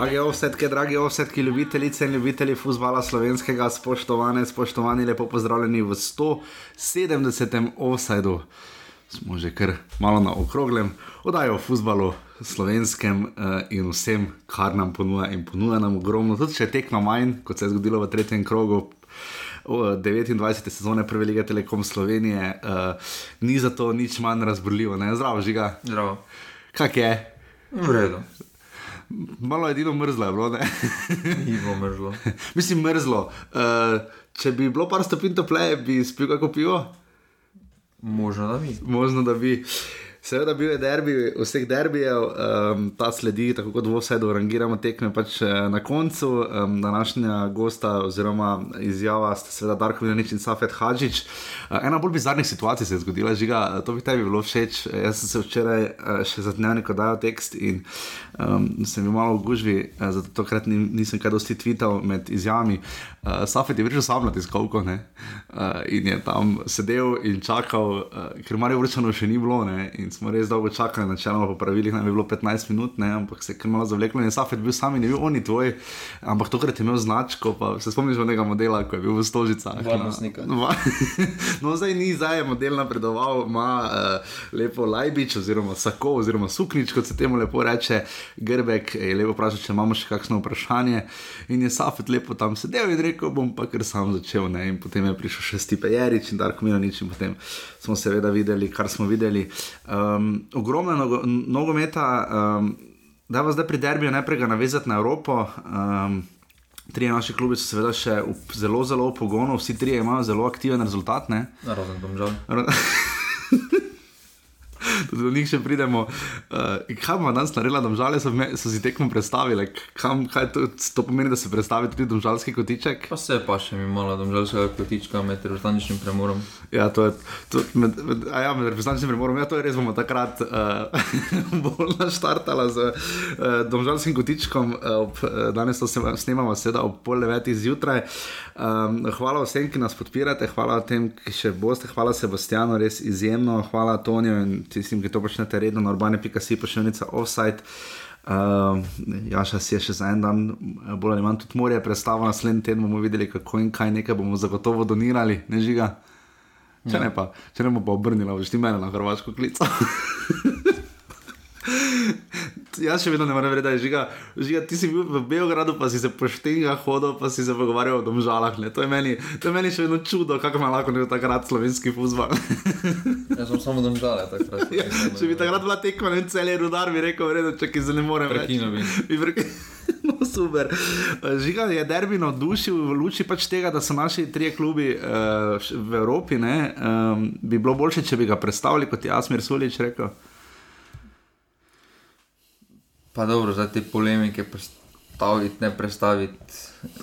Drage ovsetke, dragi ovsetki, ljubitelice in ljubitelji futbola slovenskega, spoštovane, spoštovani, lepo pozdravljeni v 170. offsajdu. Smo že kar malo na okroglem, oddajo o futbalu slovenskem uh, in vsem, kar nam ponuja in ponuja nam ogromno. Tudi če tekma manj, kot se je zgodilo v tretjem krogu. 29. sezone Prve lige Telekom Slovenije, uh, ni zato nič manj razborljivo, ne? zdravo, žiga. Zdravo. Kak je? V redu. Malo je edino mrzlo, je bilo, ne? Bilo mrzlo. Mislim, mrzlo. Uh, če bi bilo par stopinj topleje, bi spil kako pivo? Možno da bi. Možno da bi. Seveda, bil je derbi, vseh derbijev, um, ta sledi, tako kot vse, da rangiramo tekme pač na koncu. Um, današnja gosta, oziroma izjava, sta seveda Darko Vinanič in Safet Hadžič. Uh, ena bolj bizarnih situacij se je zgodila, žiga, to bi tebi bilo všeč. Jaz sem se včeraj uh, še za dnevnik dajal tekst in um, sem bil malo v gužvi, uh, zato tokrat ni, nisem kaj dosti tvital med izjavami. Uh, Safet je prišel sam na tiskovko uh, in je tam sedel in čakal, uh, ker Marijo Vrčano še ni bilo. Ne, smo res dolgo čakali, načeloma po pravilih naj bi bilo 15 minut, ne, ampak se je kar malo zavleklo in Safet bil sam in je bil oni tvoj, ampak tokrat je imel značko, pa se spomniš onega modela, ko je bil v Stožicah. Varnostnika. No, no, zdaj ni, zdaj je model napredoval, ima uh, lepo lajbič oziroma sako oziroma suknič, kot se temu lepo reče, grbek je lepo vprašal, če imamo še kakšno vprašanje in je Safet lepo tam sedel in rekel, bom pa kar sam začel, ne, in potem je prišel še Stipe Jerič in Darko Milanič in potem smo seveda videli, kar smo videli. Um, ogromno nogo, nogometa, um, da vas zdaj pri derbiju najprej navezati na Evropo. Um, Trije naši klubi so seveda še v, zelo, zelo v pogonu, vsi trije imajo zelo aktiven rezultat. Razen domžal. Tudi do njih še pridemo. Uh, kaj bomo danes naredili, da žale so, so si tekmo predstavili? Kam, to, to pomeni, da se predstavi tudi domžalski kotiček? Pa se pa še mi malo domžalskega kotička med reprezentativnim premorom. Ja, to je to, med, med, ja, med reprezentativnim premorom. Ja, to je res bomo takrat uh, bolj naštartali z uh, domžalskim kotičkom. Uh, ob, danes to snemamo sedaj ob pol devetih zjutraj. Um, hvala vsem, ki nas podpirate, hvala tem, ki še boste, hvala Sebastianu, res izjemno, hvala Tonijo in tistim, ki to počnete redno na urbane.si, pošiljnica offside. Uh, Jaša si je še za en dan, bolj ali manj tudi morje, predstavo naslednji teden bomo videli, kako in kaj nekaj bomo zagotovo donirali, ne žiga. Če ja. ne pa, če ne bomo pa obrnili, veš ti mene na hrvaško klico. Jaz še vedno ne morem reči, da je žiga. žiga. Ti si bil v Beogradu, pa si se poštenja hodil, pa si se pogovarjal o domžalah. To je, meni, to je meni še vedno čudo, kako ima lahko nekdo takrat slovenski fuzbol. Jaz sem samo domžale takrat. Ja, če bi takrat bila tekma, ne cel je rudar, bi rekel, vredo, če ki se ne morem reči. No, super. Žiga je derbi navdušil v luči pač tega, da so naši trije klubi uh, v Evropi. Um, bi bilo boljše, če bi ga predstavili, kot je Asmir Sulič rekel. Pa dobro, za te polemike predstaviti, ne predstaviti,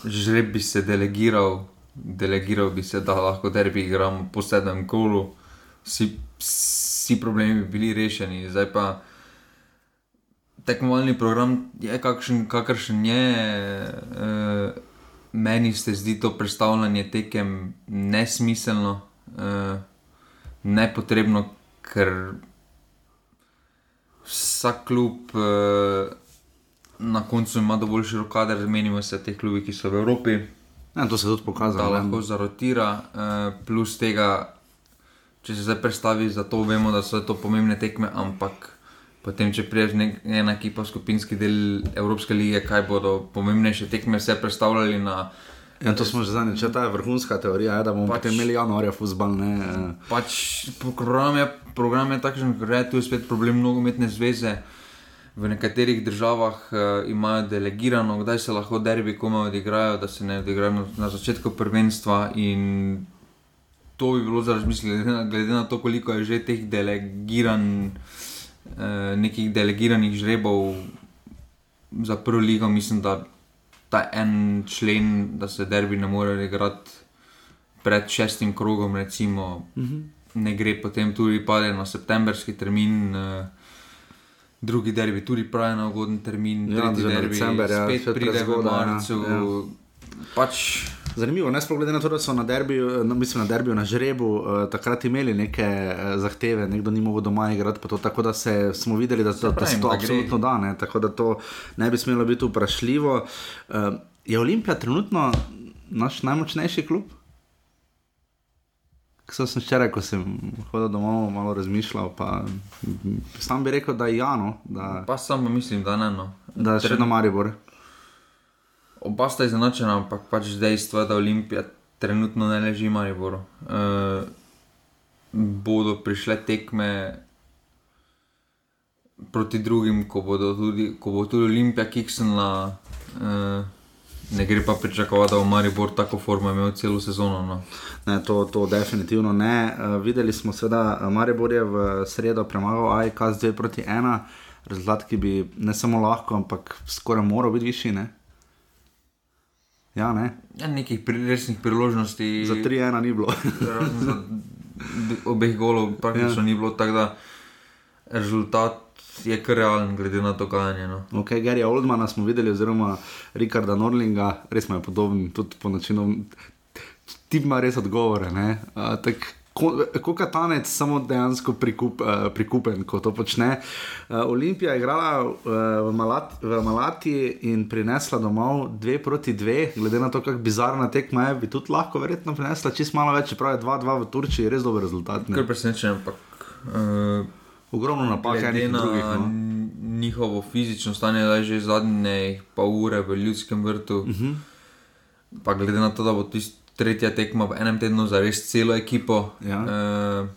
že bi se delegiral, delegiral bi se, da lahko derbi igramo po sedmem kolu, vsi, vsi problemi bi bili rešeni. Zdaj pa tekmovalni program je kakšen, kakršen je. E, meni se zdi to predstavljanje tekem nesmiselno, e, nepotrebno, ker vsak klub uh, na koncu ima dovolj širok kader, zmenimo se te klubi, ki so v Evropi. Ja, to se tudi pokazalo. Da lahko zarotira, uh, plus tega, če se zdaj predstavi, za to vemo, da so to pomembne tekme, ampak potem, če priješ ena ekipa, skupinski del Evropske lige, kaj bodo pomembnejše tekme, se predstavljali na. Ja, to smo že zadnjič, če ta je vrhunska teorija, je, da bomo pač, imeli januarja fuzbal. Pač program je, program je takšen, da je tu spet problem nogometne zveze. V nekaterih državah uh, imajo delegirano, kdaj se lahko derbi komaj odigrajo, da se ne odigrajo na začetku prvenstva. In to bi bilo za razmisliti, glede na to, koliko je že teh delegiran, uh, nekih delegiranih žrebov za prvo ligo, mislim, da ta en člen, da se derbi ne more igrati pred šestim krogom, recimo, uh mhm. -huh. ne gre potem tudi pade na septembrski termin. Uh, Drugi derbi tudi pravi na ugoden termin, ja, tretji derbi, december, ja, spet pride v Marico. Ja, ja. Pač, Zanimivo, ne sploh glede na to, da so na derbiju, no, mislim na derbiju na žrebu, uh, takrat imeli neke uh, zahteve, nekdo ni mogel doma igrati, pa to, tako da se, smo videli, da, da, da se to absolutno da, ne, tako da to ne bi smelo biti vprašljivo. Uh, je Olimpija trenutno naš najmočnejši klub? Kaj sem včeraj, ko sem hodil domov, malo razmišljal, pa sam bi rekel, da je Jano, da, pa samo mislim, da ne. No. da je še vedno Maribor. Oba sta izenačena, ampak pač dejstvo je, da Olimpija trenutno ne leži v Mariboru. Uh, bodo prišle tekme proti drugim, ko, tudi, ko bo tudi Olimpija kiksnila. Uh, ne gre pa pričakovati, da bo Maribor tako formo imel celo sezono. No. Ne, to, to definitivno ne. Uh, videli smo, da Maribor je v sredo premagal AIK z 2 proti 1, rezultat, ki bi ne samo lahko, ampak skoraj moral biti višji. Ja, ne. Ja, nekih resnih priložnosti. Za 3-1 ni bilo. obeh golov praktično ja. ni bilo, tako da rezultat je kar realen, glede na dogajanje. No. Okay, Gary Oldmana smo videli, oziroma Rikarda Norlinga, res mu je podoben, tudi po načinu. Ti ima res odgovore. Uh, Kot katanec, samo dejansko prikup, uh, prikupen, ko to počne. Uh, Olimpija je igrala uh, v, Malat, v Malati in prinesla domov 2 proti 2, glede na to, kako bizarna tekma je, bi tudi lahko verjetno prinesla čist malo več, čeprav je 2-2 v Turčiji, res dober rezultat. ne. Kar presenečen, ampak. Uh, Ogromno napak, in na drugih. No. njihovo fizično stanje, da je že zadnje pol ure v ljudskem vrtu, uh Mhm. -huh. pa glede na to, da bo tisti tretja tekma v enem tednu za res celo ekipo, Ja. eh,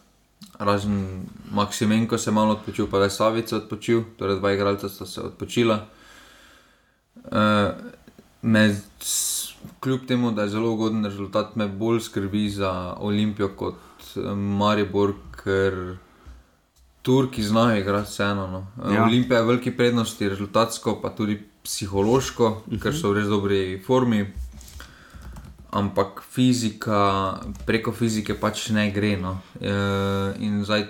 razen Maksimenko se je malo odpočil, pa je Savica odpočil, torej dva igralca sta se odpočila. Eh, me, kljub temu, da je zelo ugoden rezultat, me bolj skrbi za Olimpijo kot eh, Maribor, ker Turki znajo igrati vseeno. No. Ja. Ja. Olimpija je v veliki prednosti, rezultatsko, pa tudi psihološko, uh -huh. ker so v res dobri formi. Ampak fizika, preko fizike pač ne gre. No. E, in zdaj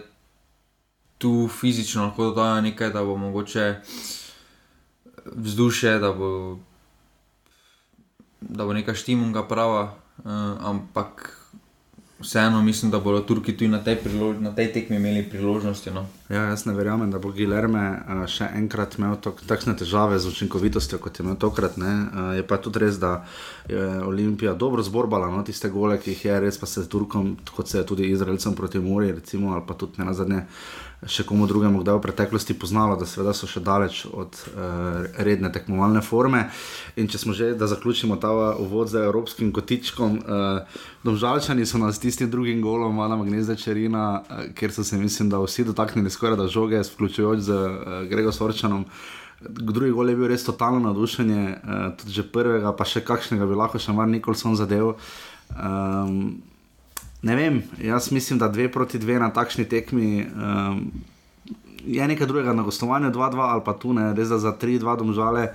tu fizično lahko dodajo nekaj, da bo mogoče vzdušje, da bo, da bo neka štimunga prava, e, ampak vseeno mislim, da bodo Turki tudi na tej, na tej tekmi imeli priložnosti. No. Ja, jaz ne verjamem, da bo Gilerme uh, še enkrat imel takšne težave z učinkovitostjo, kot je imel tokrat. Uh, je pa tudi res, da je Olimpija dobro zborbala no, tiste gole, ki jih je, res pa se Turkom, kot se je tudi Izraelcem proti Muri, recimo, ali pa tudi ne na zadnje. Še komu drugemu, kdaj v preteklosti poznalo, da seveda so še daleč od uh, redne tekmovalne forme. In če smo že, da zaključimo ta uvod z evropskim kotičkom, uh, domžalčani so nas s tistim drugim golom, malo magnezda črina, uh, kjer so se, mislim, da vsi dotaknili skoraj da žoge, vključujoč z uh, Gregor Sorčanom. Drugi gol je bil res totalno navdušenje, uh, tudi že prvega, pa še kakšnega bi lahko še mar Nikolson zadev. Um, ne vem, jaz mislim, da dve proti dve na takšni tekmi um, je nekaj drugega na gostovanju, 2-2 ali pa tu ne, res da za 3-2 domžale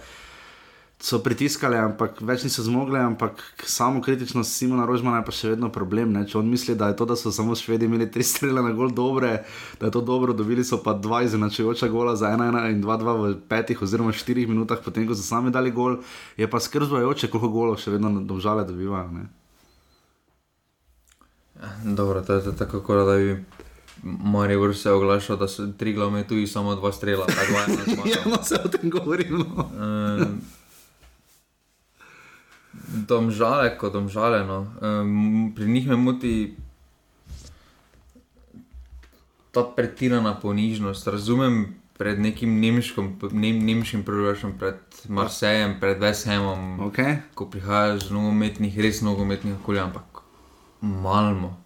so pritiskali, ampak več niso zmogli, ampak samo kritičnost Simona Rožmana je pa še vedno problem. Ne? Če on misli, da je to, da so samo švedi imeli tri strele na gol dobre, da je to dobro, dobili so pa dva izenačujoča gola za 1-1 in 2-2 v petih oziroma štirih minutah, potem ko so sami dali gol, je pa skrzvajoče, koliko golov še vedno domžale dobivajo. Dobro, to je to tako, kot da bi Marijo se oglašal, da so tri glavne tu in samo dva strela, pa dva ena zmaga. Ja, no se o tem govorim. No. Um, domžale, kot domžale. No. Um, pri njih me moti ta pretirana ponižnost. Razumem pred nekim nemškim, ne, nemškim privlačem, pred Marsejem, pred Veshamom, Okay. ko prihajaš z nogometnih, res nogometnih okolij, ampak Malmo.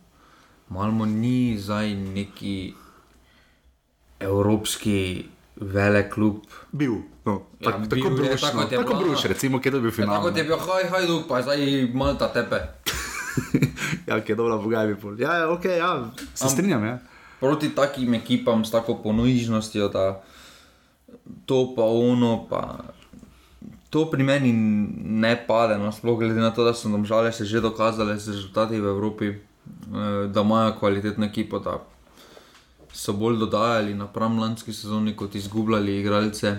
Malmo ni zdaj neki evropski velik klub. Bil. No, Ja, tak, bil tako je, bruš, tako no, je tako bruš, recimo, kje bi bil Ja, final. tako ne. je bil, haj, hajduk, pa zdaj malta tepe. ja, ki je dobro, bogaj bi pol. Ja, ja, ok, ja, se Am- strinjam. Ja. Proti takim ekipam s tako ponižnostjo, da to pa ono, pa to pri meni ne pade, no, sploh glede na to, da so nam žale se že dokazale z rezultati v Evropi, eh, da imajo kvalitetno ekipo, da so bolj dodajali napram lanski sezoni, kot izgubljali igralce.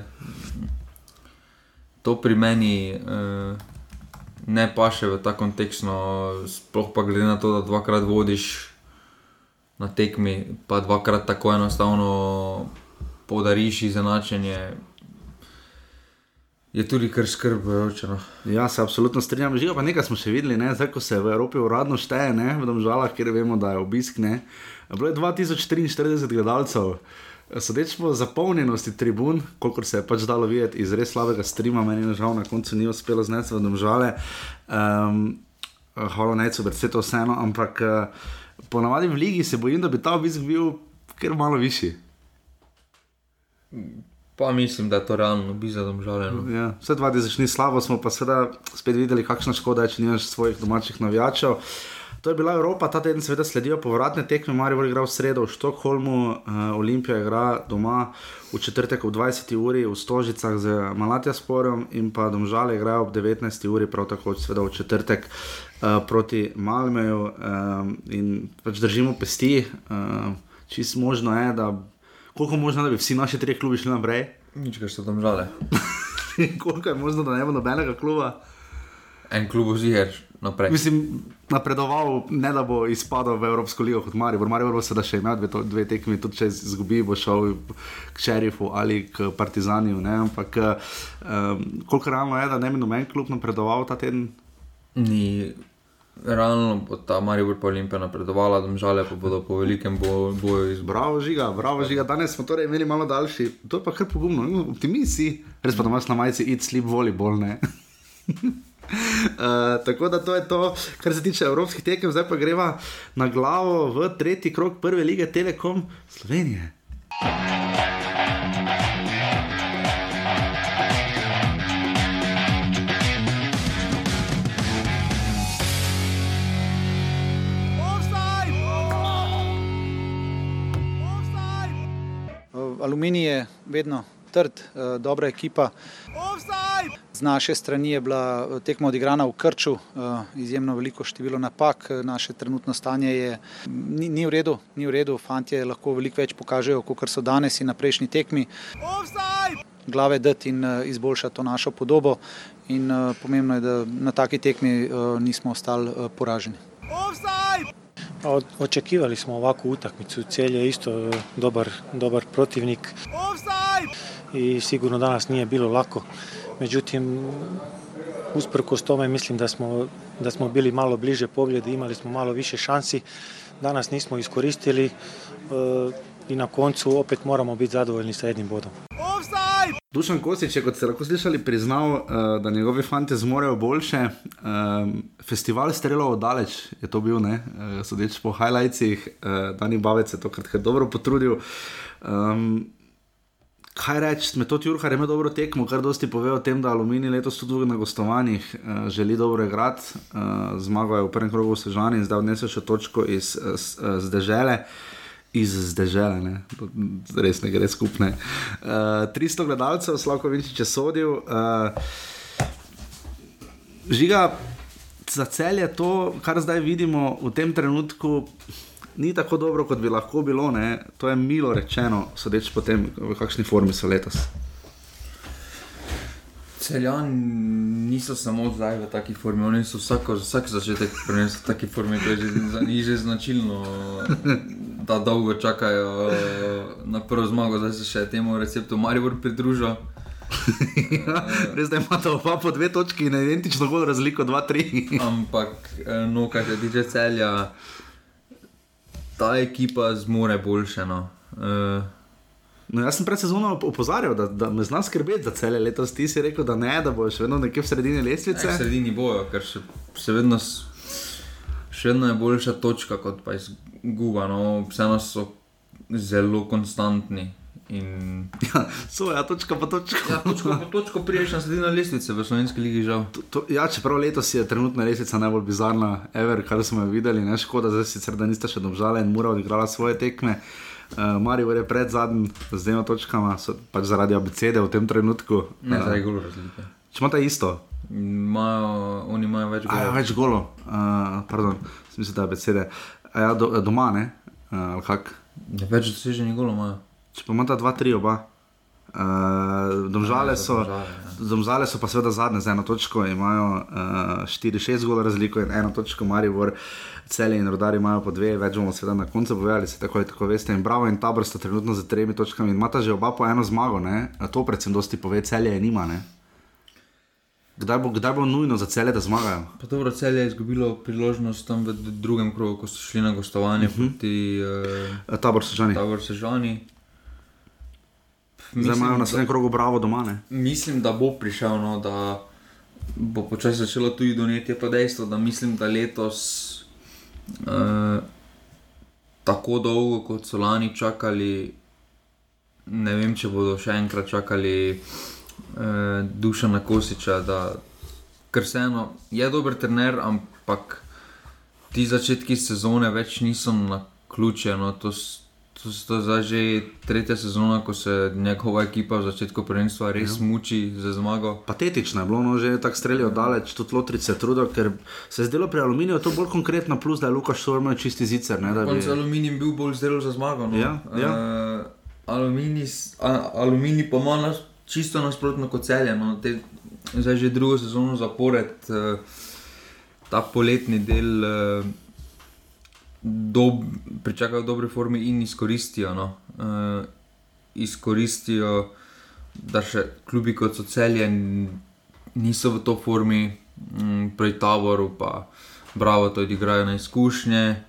To pri meni eh, ne pa še v ta kontekstno, sploh pa glede na to, da dvakrat vodiš na tekmi, pa dvakrat tako enostavno podariš izenačenje. Je tudi kar skrbujoče. No. Ja, se absolutno strinjam. Živo pa nekaj smo še videli, ne? zdaj ko se v Evropi uradno šteje, ne? v Domžalah, kjer vemo, da je obisk. Ne? Bilo je 2043 gledalcev. Sodeč po zapolnjenosti tribun, koliko se je pač dalo videti iz res slabega streama, meni je žal na koncu ni uspelo znesti v Domžale. Um, hvala najcu, da se to vseeno, ampak uh, ponavadi v ligi se bojim, da bi ta obisk bil kar malo višji. Pa mislim, da je to realno, bi za domžaljeno. Ja, vse dva dni začni slabo, smo pa seveda spet videli, kakšna škoda je, če nimaš svojih domačih navijačev. To je bila Evropa, ta teden seveda sledijo povratne tekme, Marijo igra v sredo v Štokholmu, uh, Olimpija igra doma v četrtek ob 20. uri v Stožicah z Malatija Sporjem in pa domžale igrajo ob 19. uri, prav tako seveda v četrtek uh, proti Malmeju um, in pač držimo pesti. Uh, čist možno je, da koliko možno, da bi vsi naši trije klubi šli naprej? Nič, kar so tam žale. koliko je možno, da ne bo nobenega kluba? En klub oziger naprej. Mislim, napredoval, ne da bo izpadel v Evropsko ligo kot Marijo. Marijo bo sedaj še imel dve, dve tekmi, tudi če izgubi, bo šel k šerifu ali k Partizaniju. Ne? Ampak um, koliko realno je, da ne bi noben klub napredoval ta teden? Ni realno bo ta Marijo pa Olimpija napredovala, domžale pa bodo po velikem bo, boju izbrali. Bravo, žiga, bravo, žiga. Danes smo torej imeli malo daljši, to je pa kar pogumno, no, optimisti, res pa da imaš na majici eat, sleep, volleyball. Uh, tako da to je to, kar se tiče evropskih tekem, zdaj pa greva na glavo v tretji krok prve lige Telekom Slovenije. Aluminij je vedno trd, dobra ekipa. Z naše strani je bila tekma odigrana v Krču, izjemno veliko število napak, naše trenutno stanje je, ni, ni v redu, ni v redu, fantje lahko veliko več pokažejo, kot so danes in na prejšnji tekmi. Glave dati in izboljšati to našo podobo in pomembno je, da na taki tekmi nismo ostali poraženi. Očekivali smo ovakvu utakmicu, Celje je isto dobar, dobar protivnik i sigurno danas nije bilo lako. Međutim, usprkos tome mislim da smo, da smo bili malo bliže pobjedi, imali smo malo više šansi. Danas nismo iskoristili e, i na koncu opet moramo biti zadovoljni sa jednim bodom. Dušan Kostič je, kot ste lahko slišali, priznal, uh, da njegovi fanti zmorejo boljše. Um, festival strelov daleč je to bil, uh, sodeč po highlightsih, uh, Dani Bavec je tokrat dobro potrudil. Um, kaj reči, metod Jurhar ima dobro tekmo, kar dosti pove o tem, da Alumini letos tudi na gostovanjih uh, želi dobro igrati. Uh, zmagal je v prvem krogu v Sežani in zdaj odnesel še točko iz uh, Zdežele. Uh, iz zdržele, res ne gre skupne. Uh, 300 gledalcev, slabo več če sodil. Uh, žiga, za cel je to, kar zdaj vidimo v tem trenutku. Ni tako dobro, kot bi lahko bilo, ne? to je milo rečeno, sodeč po tem, v kakšni formi so letos. Celjani niso samo zdaj v taki formi, oni so vsako, vsak začetek prenesli v taki formi, to je že za njih že značilno, da dolgo čakajo na prvo zmago, zdaj se še temu receptu Maribor pridružil. ja, res da imate oba po dve točki in identično bolj razliko, dva, tri. Ampak, no, kar se tiče celja, ta ekipa zmore boljše. No. Uh, No, jaz sem pred sezono opozarjal, da, da me znaš skrbeti za cele letos. Ti si rekel, da ne, da boš vedno nekje v sredini lestvice. Ne, v sredini bojo, ker še, še, vedno, še vedno je boljša točka kot pa izguba. No, vseeno so zelo konstantni. In... Ja, so, ja, točka pa točka. Ja, točko po točko priješ na sredino lestvice v slovenski ligi, žal. To, to, ja, čeprav letos je trenutna lestvica najbolj bizarna, ever, kar smo jo videli. Ne škoda, zdaj sicer, da niste še dobžali in mora odigrala svoje tekme. Uh, Marijo je pred zadnjim, z dvema točkama, pač zaradi abecede v tem trenutku. Ne, uh, zdaj je golo razlike. Če imate isto? Imajo, oni imajo več golo. Ja, več golo, uh, pardon, mislim, da je abecede. A ja, do, doma, ne? Uh, ja, več doseženih golo imajo. Če pa imate dva, tri oba. Uh, domžale, so, Domžale, ja. domžale so pa seveda zadnje z eno točko, imajo uh, 4-6 gola razliko in eno točko, Maribor, celi in rodari imajo po dve, več bomo seveda na koncu povedali, se tako ali tako veste. In Bravo in Tabor sta trenutno za tremi točkami in imata že oba po eno zmago, ne? To predvsem dosti pove, celje je nima. Ne? Kdaj bo, kdaj bo nujno za cele, da zmagajo? Pa dobro, cel je izgubilo priložnost tam v drugem krogu, ko so šli na gostovanje uh Mhm. -huh. proti uh, Tabor so žani. Tabor Sežani. Zdaj imajo na naslednjem krogu Bravo doma. Ne? mislim, da bo prišel, no, da bo počasi začelo tudi doneti. Je pa dejstvo, da mislim, da letos uh, tako dolgo, kot so lani čakali, ne vem, če bodo še enkrat čakali uh, Dušana Kosiča. Da, ker vseeno je dober trener, ampak ti začetki sezone več niso na ključe. No, to, to, s- to je zdaj že tretja sezona, ko se njegova ekipa v začetku prvenstva res ja. muči za zmago. Patetično je bilo, no, že tako strelijo daleč, tudi Lotrice trudijo, ker se je zdelo pri aluminiju to bolj konkretno, plus da je Lukaš Sorman čisti zicer. Ne, bi... Konec aluminij bil bolj zelo za zmago. No. Ja, ja. Uh, aluminij, a, aluminij pa ima nas, čisto nasprotno kot celje. No. Te, zdaj že drugo sezono zapored, uh, ta poletni del. Uh, Dob, pričakajo dobre forme in izkoristijo. No. Uh, izkoristijo, da še klubi kot so celje niso v to formi, um, prej Taboru, pa Bravo, to odigrajo na izkušnje.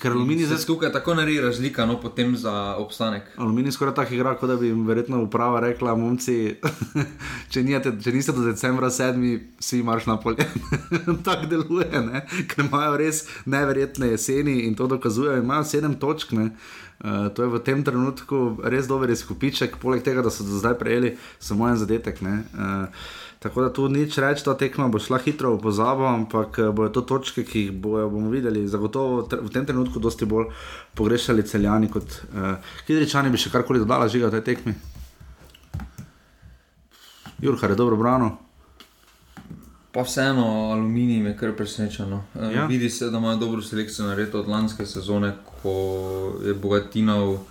Ker aluminij Zdaj tukaj tako naredi razlika, no potem za obstanek. Aluminij skoraj tako igra, kot da bi jim verjetno uprava rekla, momci, če, nijate, če niste do decembra sedmi, si marš na polje. tako deluje, ne? ker imajo res neverjetne jeseni in to dokazujejo. Imajo sedem točk, ne? Uh, to je v tem trenutku res dober izkupiček, poleg tega, da so do zdaj prejeli samo en zadetek. ne. Uh, tako da tu nič reči, ta tekma bo šla hitro v pozabo, ampak eh, bojo to točke, ki jih bojo, bomo videli, zagotovo v tem trenutku dosti bolj pogrešali celjani kot uh, Kidričani, bi še karkoli dodala žiga v tej tekmi. Jurkar je dobro brano. Pa vseeno, aluminij me kar preseneča. No. Ja. Vidi se, da imajo dobro selekcijo narediti od lanske sezone, ko je Bogatinov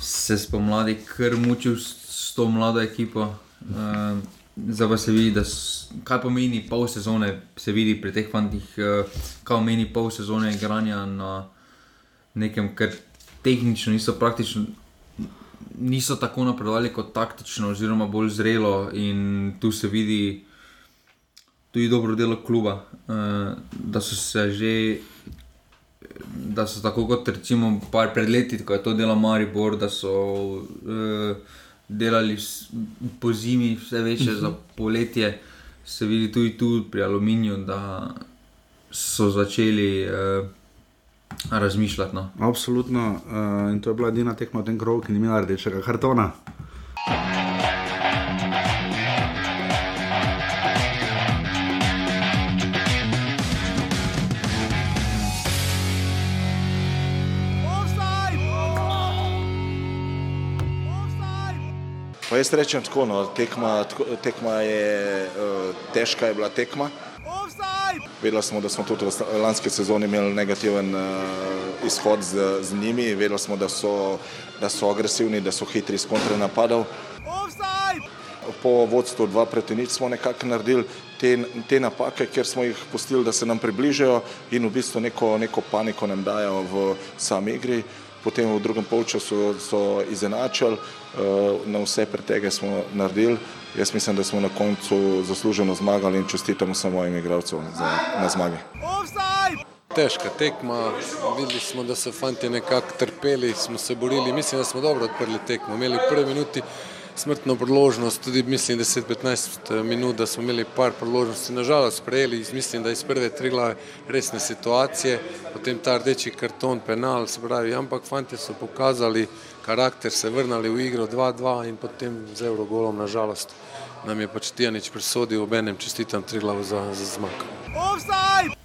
se spomladi kar mučil s, s to mlado ekipo. Uh, Zdaj pa se vidi, da kaj pomeni pol sezone, se vidi pri teh fantih, uh, kaj pomeni pol sezone igranja na nekem, kar tehnično niso praktično. Niso tako napredovali kot taktično, oziroma bolj zrelo, in tu se vidi tudi dobro delo kluba, uh, da so se že, da so tako kot recimo pred leti, ko je to delal Maribor, da so uh, delali po zimi vse večje za poletje, se vidi tudi tu pri aluminiju, da so začeli uh, razmišljati. No. Absolutno. Uh, in to je bila edina tekma v tem krogu, ki ni imela rdečega kartona. Jaz rečem tako, no, tekma, tako- tekma je uh, težka, je bila tekma. Vedeli smo, da smo tudi v lanski sezoni imeli negativen uh, izhod z, z njimi, vedeli smo, da so, da so agresivni, da so hitri iz kontranapadov. Po vodstvu 2 proti nič smo nekako naredili te, te napake, ker smo jih pustili, da se nam približajo in v bistvu neko, neko paniko nam dajo v sami igri. Potem v drugem polčasu so izenačili, eh, na vse pretege smo naredili. Jaz mislim, da smo na koncu zasluženo zmagali in čestitamo samo mojim igralcem za, na zmagi. Težka tekma, videli smo, da so fanti nekako trpeli, smo se borili, mislim, da smo dobro odprli tekmo. Imeli v prvi minuti smrtno priložnost, tudi mislim 10-15 minut, da smo imeli par priložnosti, nažalost prejeli, mislim, da iz prve tri glave resne situacije, potem ta rdeči karton, penal, se pravi, ampak fanti so pokazali karakter, se vrnili v igro 2-2 in potem z Eurogolom, nažalost, nam je pač Tijanič presodil, ob enem čestitam tri glavo za, za zmag.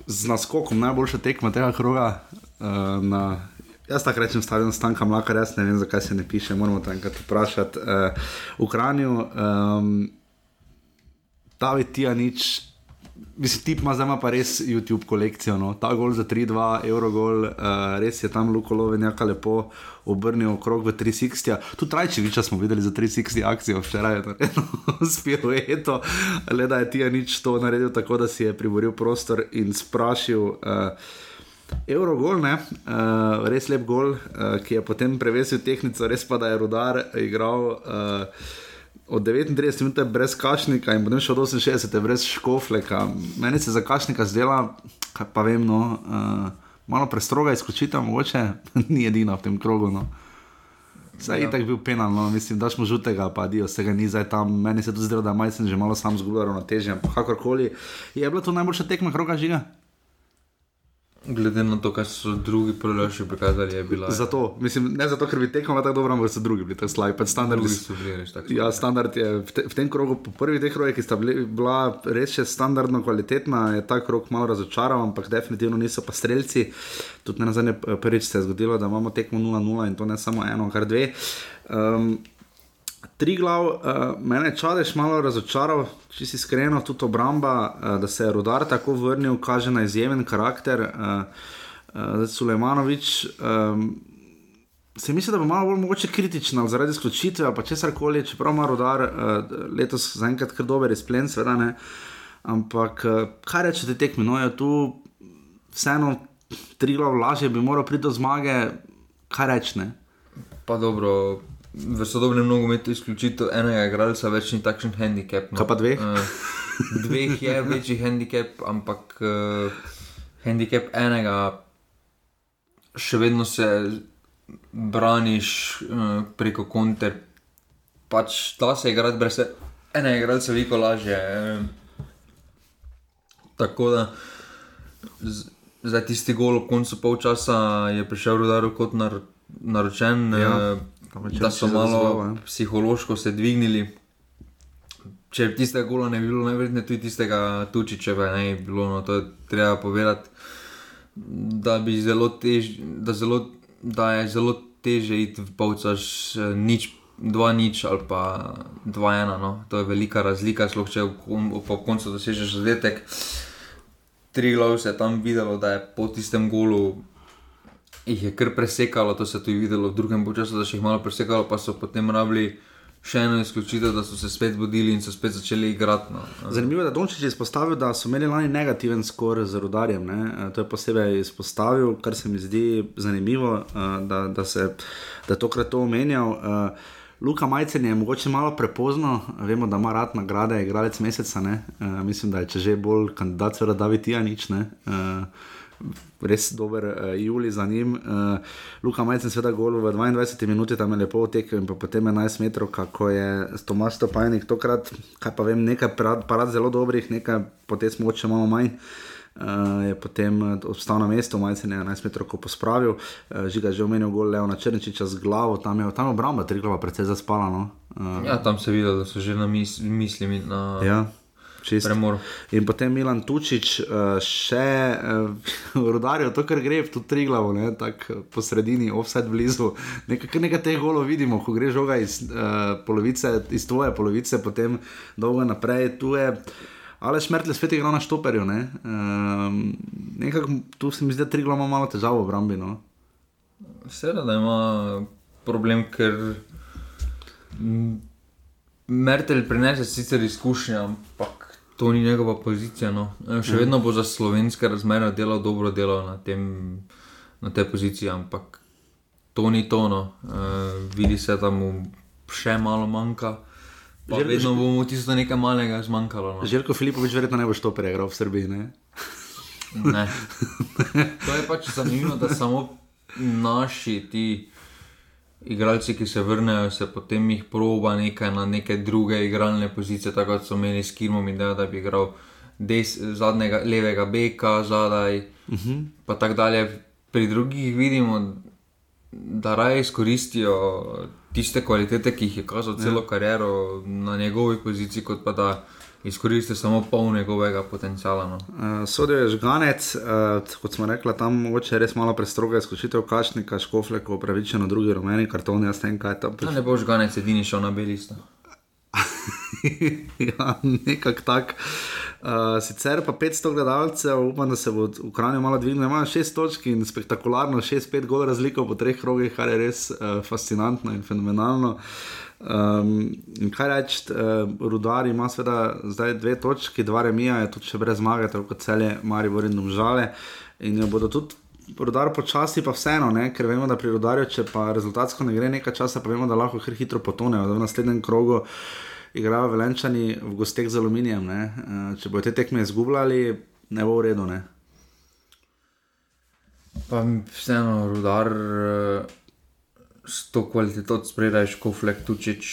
z naskokom najboljša tekma tega kroga. Uh, na, jaz tako rečem, stadion stanka mlaka, res ne vem, zakaj se ne piše, moramo tam enkrat vprašati. Uh, v Kranju, um, David Tijanič, Mislim, tip ima zdaj pa res YouTube kolekcijo. No. Ta gol za 3-2, Eurogol, uh, res je tam Luko Lovenjaka lepo obrnil okrog v 360. Tu Trajčeviča smo videli za 360 akcijo včeraj, je to, le da je ti nič to naredil tako, da si je priboril prostor in sprašil. Uh, Eurogol, uh, res lep gol, uh, ki je potem prevesil tehnico, res pa da je rudar igral. Uh, od 39 minut brez kašnika in potem še od 68 brez škofleka. Meni se za kašnika zdela, pa vem, no, uh, malo prestroga izključitev, mogoče ni edina v tem krogu. No. Zdaj je ja. tako bil penalno, mislim, da smo žutega, pa dio, vsega ni zdaj tam. Meni se tudi zdelo, da majcen že malo sam zgubil ravnotežje, ampak kakorkoli. Je bila to najboljša tekma kroga žiga? Glede na to, kaj so drugi preleši prikazali, je bila. Zato, mislim, ne zato, ker bi tekmo tako dobro, ampak so drugi bili tako slabi. Pač standard, bili, ja, standard je v, te, v tem krogu, po prvih teh krogih, ki sta bili, bila res še standardno kvalitetna, je ta krog malo razočaral, ampak definitivno niso pa streljci. Tudi na zadnje prvič se je zgodilo, da imamo tekmo 0-0 in to ne samo eno, kar dve. Um, Tri glav, uh, mene čadeš malo razočaral, če si iskreno, tudi obramba, uh, da se je rodar tako vrnil, kaže na izjemen karakter. Uh, uh, Sulejmanovič, um, se mi zdi, da bo malo bolj mogoče kritičen zaradi izključitve ali česar koli, čeprav ima rodar uh, letos zaenkrat kar dober izplen, seveda ne. Ampak uh, kaj rečete tekmi, no je tu vseeno tri glav lažje, bi moral priti do zmage, kaj rečete? Pa dobro v sodobnem nogometu izključitev enega igralca več ni takšen handicap. No. Kaj pa dveh? Uh, dveh je večji handicap, ampak uh, handicap enega še vedno se braniš uh, preko konter. Pač ta se igra brez enega igralca veliko lažje. Uh, tako da. Za tisti gol, ob koncu polčasa, je prišel rodar kot nar, naročen. Ja. Uh, da so malo zazval, ja. psihološko se dvignili. Če tistega gola ne bi bilo, najverjetneje tudi tistega Tučičeva ne bi bilo, no, to je treba povedati, da, zelo tež, da, zelo, da je zelo teže iti v polcaš nič. Dva nič ali pa dva ena, no. to je velika razlika, sploh če po koncu dosežeš zadetek. Tri glavove se je tam videlo, da je po tistem golu jih je kar presekalo, to se je tudi videlo v drugem času, da se jih malo presekalo, pa so potem rabili. Še eno izključitev, da so se spet budili in so spet začeli igrati. No. Zanimivo je, da Dončić je izpostavil, da so imeli lani negativen skor z rodarjem. Ne? E, to je posebej izpostavil, kar se mi zdi zanimivo, e, da, da se da tokrat to omenjal. E, Luka Majcen je mogoče malo prepozno, vemo, da ima rad nagrade, igralec meseca. Mislim, da je če že bolj kandidat, da David Tijanič res dober uh, Juli za njim. Uh, Luka Majcen, seveda, golo v 22 minuti, tam je lepo tekel in potem 11 metrov, kako je Tomas Topajnik, tokrat, kaj pa vem, nekaj parad zelo dobrih, nekaj potem smo oče malo manj. Uh, je potem obstal na mestu, malo se je 11 metrov pospravil, uh, žiga že omenil gol Leo na Črnčiča z glavo, tam je tam obramba, tri glava, predvsej zaspala. No? Uh, ja, tam se je videlo, da so že na mis mislimi. Na... Ja čist. Premor. In potem Milan Tučič, uh, še uh, rodarijo, to, kar gre, tudi tri glavo, tako eh, po sredini, offset blizu. Nekaj, nekaj teh golo vidimo, ko gre žoga iz, uh, polovice, iz tvoje polovice, potem dolgo naprej. Ali šmrtle spet igra na štoperju. Ne? Um, nekako tu se mi zdi, da tri glavo ima malo težavo v obrambi. No? Seveda ima problem, ker. Mertel prinese sicer izkušnje, ampak To ni njegova pozicija. No. E, še vedno bo za slovenske razmere delal dobro delo na, tem, na tej poziciji, ampak to ni tono. E, vidi se, da mu še malo manjka. Pa Željko, vedno bo mu tisto nekaj malega zmanjkalo. No. Željko Filipovič, verjetno ne bo šlo preigral v Srbiji. Ne? ne. To je pač zanimivo, da samo naši ti igralci, ki se vrnejo, se potem jih proba nekaj na neke druge igralne pozicije, tako kot so imeli s Kimom da bi igral des, zadnjega, levega beka, zadaj. Uh mhm. -huh. Pa tako dalje. Pri drugih vidimo, da raje izkoristijo tiste kvalitete, ki jih je kazal celo ja. kariero na njegovi poziciji, kot pa da izkoristi samo pol njegovega potenciala. No. Uh, Sodijo je žganec, uh, kot smo rekli, tam mogoče res malo prestroga izključitev kašnika, škofle, ko upravičeno drugi rumeni kartoni, jaz tem, kaj tam. Ne bo žganec edini šel na belisto. ja, nekako tak. Uh, sicer pa 500 gledalcev, upam, da se bo v Ukrajini malo dvignilo. Imajo 6 točk in spektakularno 6-5 gol razliko po treh rogih, kar je res uh, fascinantno in fenomenalno. Um, kaj reči, uh, Rudar ima seveda zdaj dve točki, dva remija, je tudi brez zmage, tako kot celje, Mari Vorin, žale. In jo bodo tudi rodar počasi, pa vseeno, ne? ker vemo, da pri rodarju, če pa rezultatsko ne gre nekaj časa, pa vemo, da lahko kar hitro potonejo. V naslednjem krogu igrajo velenčani v gosteh z aluminijem. Eh, če bodo te tekme izgubljali, ne bo v redu. Ne? Pa vseeno, rodar eh, s to kvaliteto spredaj, škoflek, tučič,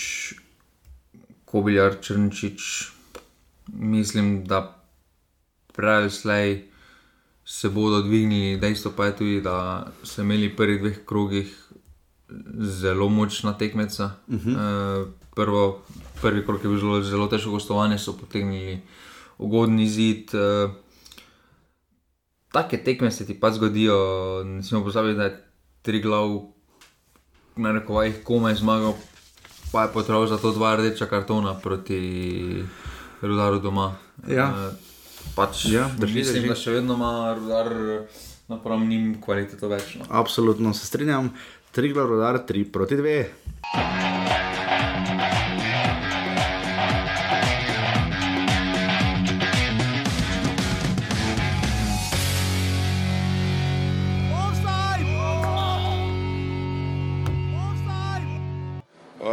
kobiljar, črnčič. Mislim, da pravi slej se bodo dvignili. Dejstvo pa je tudi, da so imeli v prvih dveh krogih zelo močna tekmeca. Uh -huh. e, prvo, prvi krog je bil zelo, zelo težko gostovanje, so potegnili ugodni zid. E, take tekme se ti pa zgodijo, ne smemo pozabiti, da je tri glav, na rekovajih, komaj zmagal. Pa je potreboval za to dva rdeča kartona proti Rudaru doma. Ja. E, pač, ja, drži, mislim, drži. da še vedno ima rudar napram njim kvaliteto več. No. Absolutno se strinjam. Tri glavne rudar, tri proti dve.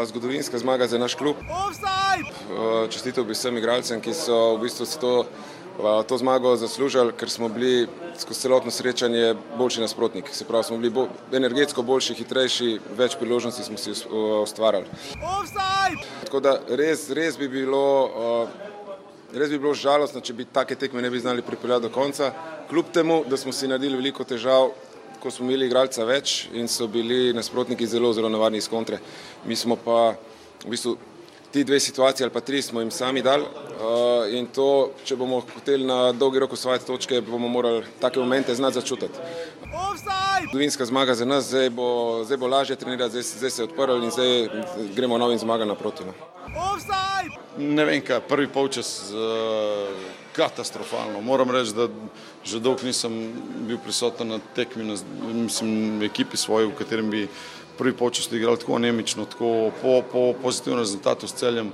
Zgodovinska zmaga za naš klub. Čestitev bi vsem igralcem, ki so v bistvu se to to zmago zaslužili, ker smo bili skozi celotno srečanje boljši nasprotniki. Se pravi, smo bili bo, energetsko boljši, hitrejši, več priložnosti smo si ustvarjali. Tako da res, res bi bilo. Res bi bilo žalostno, če bi take tekme ne bi znali pripeljati do konca. Kljub temu, da smo si naredili veliko težav, ko smo imeli igralca več in so bili nasprotniki zelo, zelo nevarni iz kontre. Mi smo pa v bistvu ti dve situaciji ali pa tri smo jim sami dali uh, in to, če bomo hoteli na dolgi rok osvajati točke, bomo morali take momente znati začutiti. Dovinska zmaga za nas, zdaj bo, zdaj bo lažje trenirati, zdaj, zdaj se je odprl in zdaj gremo novim zmagam naproti. No. Ne vem kaj, prvi polčas uh, katastrofalno. Moram reči, da že dolgo nisem bil prisoten na tekmi, na, mislim, ekipi svoji, v katerem bi prvi počas igrali tako nemično, tako po, po pozitivnem rezultatu s celjem.